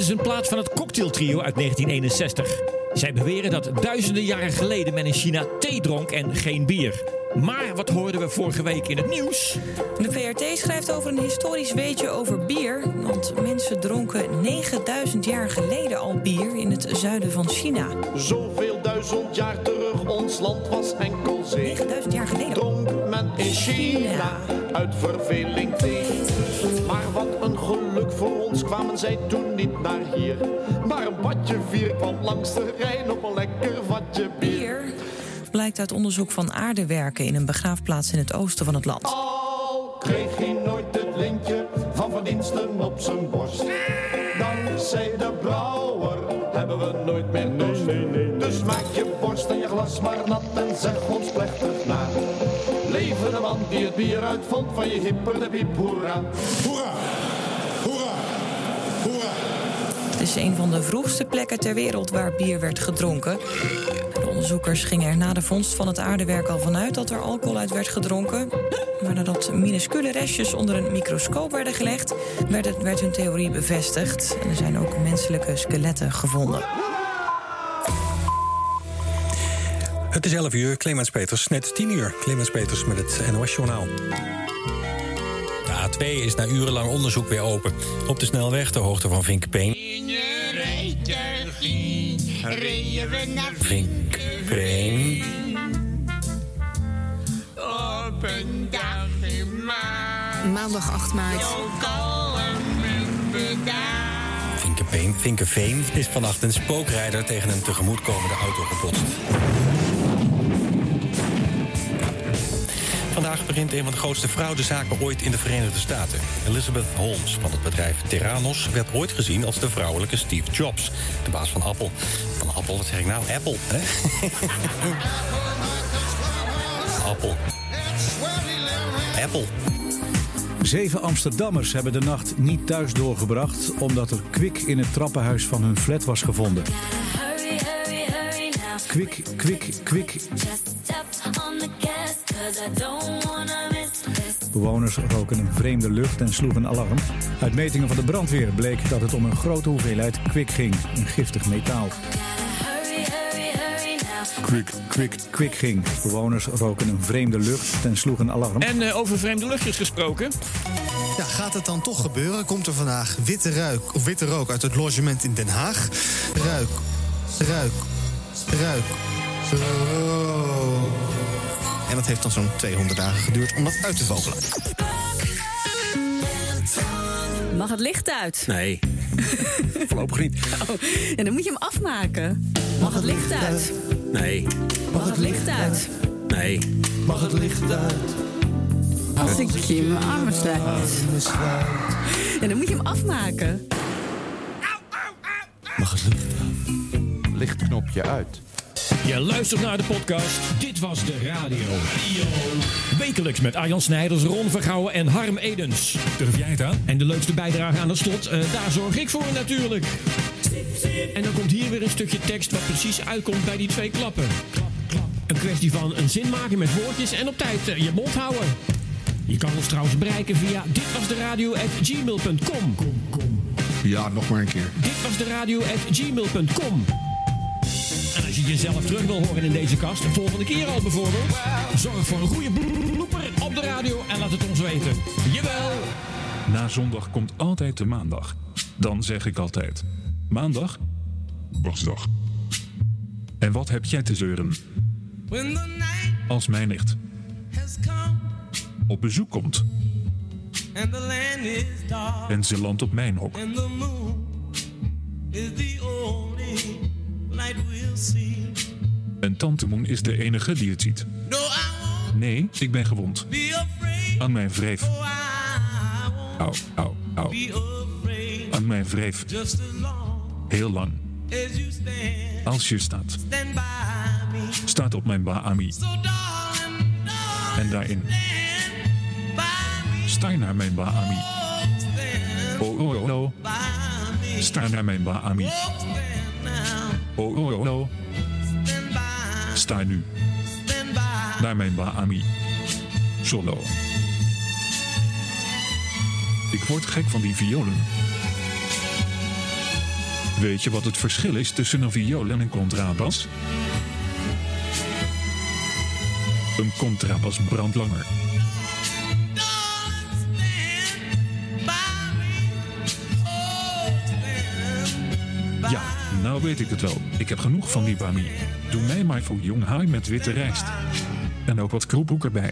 Dit is een plaat van het cocktailtrio uit 1961. Zij beweren dat duizenden jaren geleden men in China thee dronk en geen bier. Maar wat hoorden we vorige week in het nieuws? De VRT schrijft over een historisch weetje over bier. Want mensen dronken 9000 jaar geleden al bier in het zuiden van China. Zoveel duizend jaar terug, ons land was enkel zee. 9000 jaar geleden. Dronk men in China uit verveling thee. Maar wat een geluk voor ons kwamen zij toen niet naar hier. Maar een badje vier kwam langs de Rijn op uit onderzoek van aardewerken in een begraafplaats in het oosten van het land. Al kreeg hij nooit het lintje van verdiensten op zijn borst. Dan Dankzij de brouwer hebben we nooit meer dorst. Nee, nee, dus maak je borst en je glas maar nat en zeg ons plechtig na. Leven de man die het bier uitvond van je hipper de piep, hoera. Hoera! Is een van de vroegste plekken ter wereld waar bier werd gedronken. De onderzoekers gingen er na de vondst van het aardewerk al vanuit dat er alcohol uit werd gedronken. Maar nadat minuscule restjes onder een microscoop werden gelegd, werd, het, werd hun theorie bevestigd. En er zijn ook menselijke skeletten gevonden. Het is 11 uur, Clemens Peters, net 10 uur. Clemens Peters met het NOS-journaal. De A2 is na urenlang onderzoek weer open. Op de snelweg ter hoogte van Vinkpeen. Reden we naar Vinkpeen. op een dag in maart. Maandag 8 maart. Zo kalm en bedaard. Vinkepeen, Vinkenveen is vannacht een spookrijder tegen een tegemoetkomende auto gebotst. Vandaag begint een van de grootste fraudezaken ooit in de Verenigde Staten. Elizabeth Holmes van het bedrijf Theranos werd ooit gezien als de vrouwelijke Steve Jobs, de baas van Apple. Van Apple, wat zeg ik nou? Apple, hè? Apple. Apple. Zeven Amsterdammers hebben de nacht niet thuis doorgebracht... omdat er kwik in het trappenhuis van hun flat was gevonden. Kwik, kwik, kwik. Bewoners roken een vreemde lucht en sloegen alarm. Uit metingen van de brandweer bleek dat het om een grote hoeveelheid kwik ging, een giftig metaal. Kwik, kwik, kwik ging. Bewoners roken een vreemde lucht en sloegen alarm. En eh, over vreemde luchtjes gesproken. Ja, gaat het dan toch gebeuren? Komt er vandaag witte, ruik, of witte rook uit het logement in Den Haag? Ruik, ruik, ruik, rook. En dat heeft dan zo'n 200 dagen geduurd om dat uit te vogelen. Mag het licht uit? Nee. Voorlopig niet. Oh, ja, dan moet je hem afmaken. Mag het licht uit? Nee. Mag het licht uit? Nee. Mag het licht uit? Als ik je mijn armen sluit. Ja, dan moet je hem afmaken. Mag het licht Lichtknopje uit. Je luistert naar de podcast Dit Was De Radio. Wekelijks met Arjan Snijders, Ron Vergouwen en Harm Edens. Durf jij het aan? En de leukste bijdrage aan het slot, eh, daar zorg ik voor natuurlijk. En dan komt hier weer een stukje tekst wat precies uitkomt bij die twee klappen. Een kwestie van een zin maken met woordjes en op tijd eh, je mond houden. Je kan ons trouwens bereiken via ditwasderadio.gmail.com. Ja, nog maar een keer. Ditwasderadio.gmail.com. En als je jezelf terug wil horen in deze kast, de volgende keer al bijvoorbeeld, zorg voor een goede blooper op de radio en laat het ons weten. Jawel! Na zondag komt altijd de maandag. Dan zeg ik altijd: Maandag? Wasdag. En wat heb jij te zeuren? Als mijn nicht come op bezoek komt and the land is dark en ze landt op mijn hok. En tante Moen is de enige die het ziet. Nee, ik ben gewond. Aan mijn wreef. Won't Au, au, au. Aan mijn wreef. Heel lang. Als je staat. Staat op mijn Baami. En daarin. Sta naar mijn Baami. Oh, oh, oh, oh. Sta naar mijn Baami. Oh, oh. Sta nu naar mijn Baami. Solo. Ik word gek van die violen. Weet je wat het verschil is tussen een viool en een contrabas? Een contrabas brandt langer. Nou weet ik het wel. Ik heb genoeg van die Bami. Doe mij maar voor jong haai met witte rijst. En ook wat kroephoek erbij.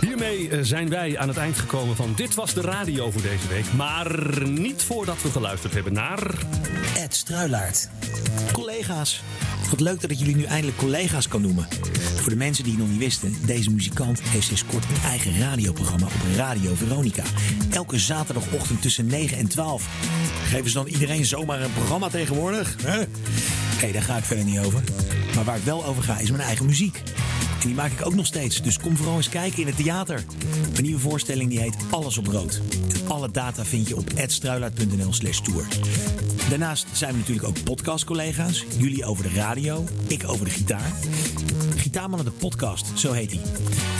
Hiermee eh, zijn wij aan het eind gekomen van Dit Was De Radio voor deze week. Maar niet voordat we geluisterd hebben naar... Ed Struilaert. Collega's. Wat leuk dat ik jullie nu eindelijk collega's kan noemen. Voor de mensen die het nog niet wisten, deze muzikant heeft sinds kort een eigen radioprogramma op Radio Veronica. Elke zaterdagochtend tussen 9 en 12. Geven ze dan iedereen zomaar een programma tegenwoordig? Hè? hey, daar ga ik verder niet over. Maar waar ik wel over ga is mijn eigen muziek. En die maak ik ook nog steeds. Dus kom vooral eens kijken in het theater. Mijn nieuwe voorstelling die heet Alles op Rood. En alle data vind je op edstruilaert.nl slash tour. Daarnaast zijn we natuurlijk ook podcastcollega's. Jullie over de radio, ik over de gitaar. Gitaarmannen de podcast, zo heet hij.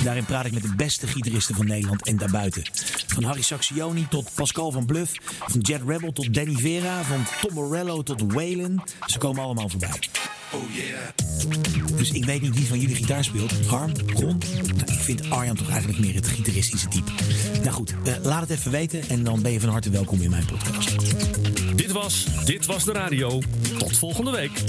Daarin praat ik met de beste gitaristen van Nederland en daarbuiten. Van Harry Saxioni tot Pascal van Bluff. Van Jet Rebel tot Danny Vera. Van Tom Morello tot Waylon. Ze komen allemaal voorbij. Oh yeah. Dus ik weet niet wie van jullie gitaar speelt. Harm, Ron? Nou, ik vind Arjan toch eigenlijk meer het gitaristische type. Nou goed, eh, laat het even weten en dan ben je van harte welkom in mijn podcast. Dit was Dit Was De Radio. Tot volgende week.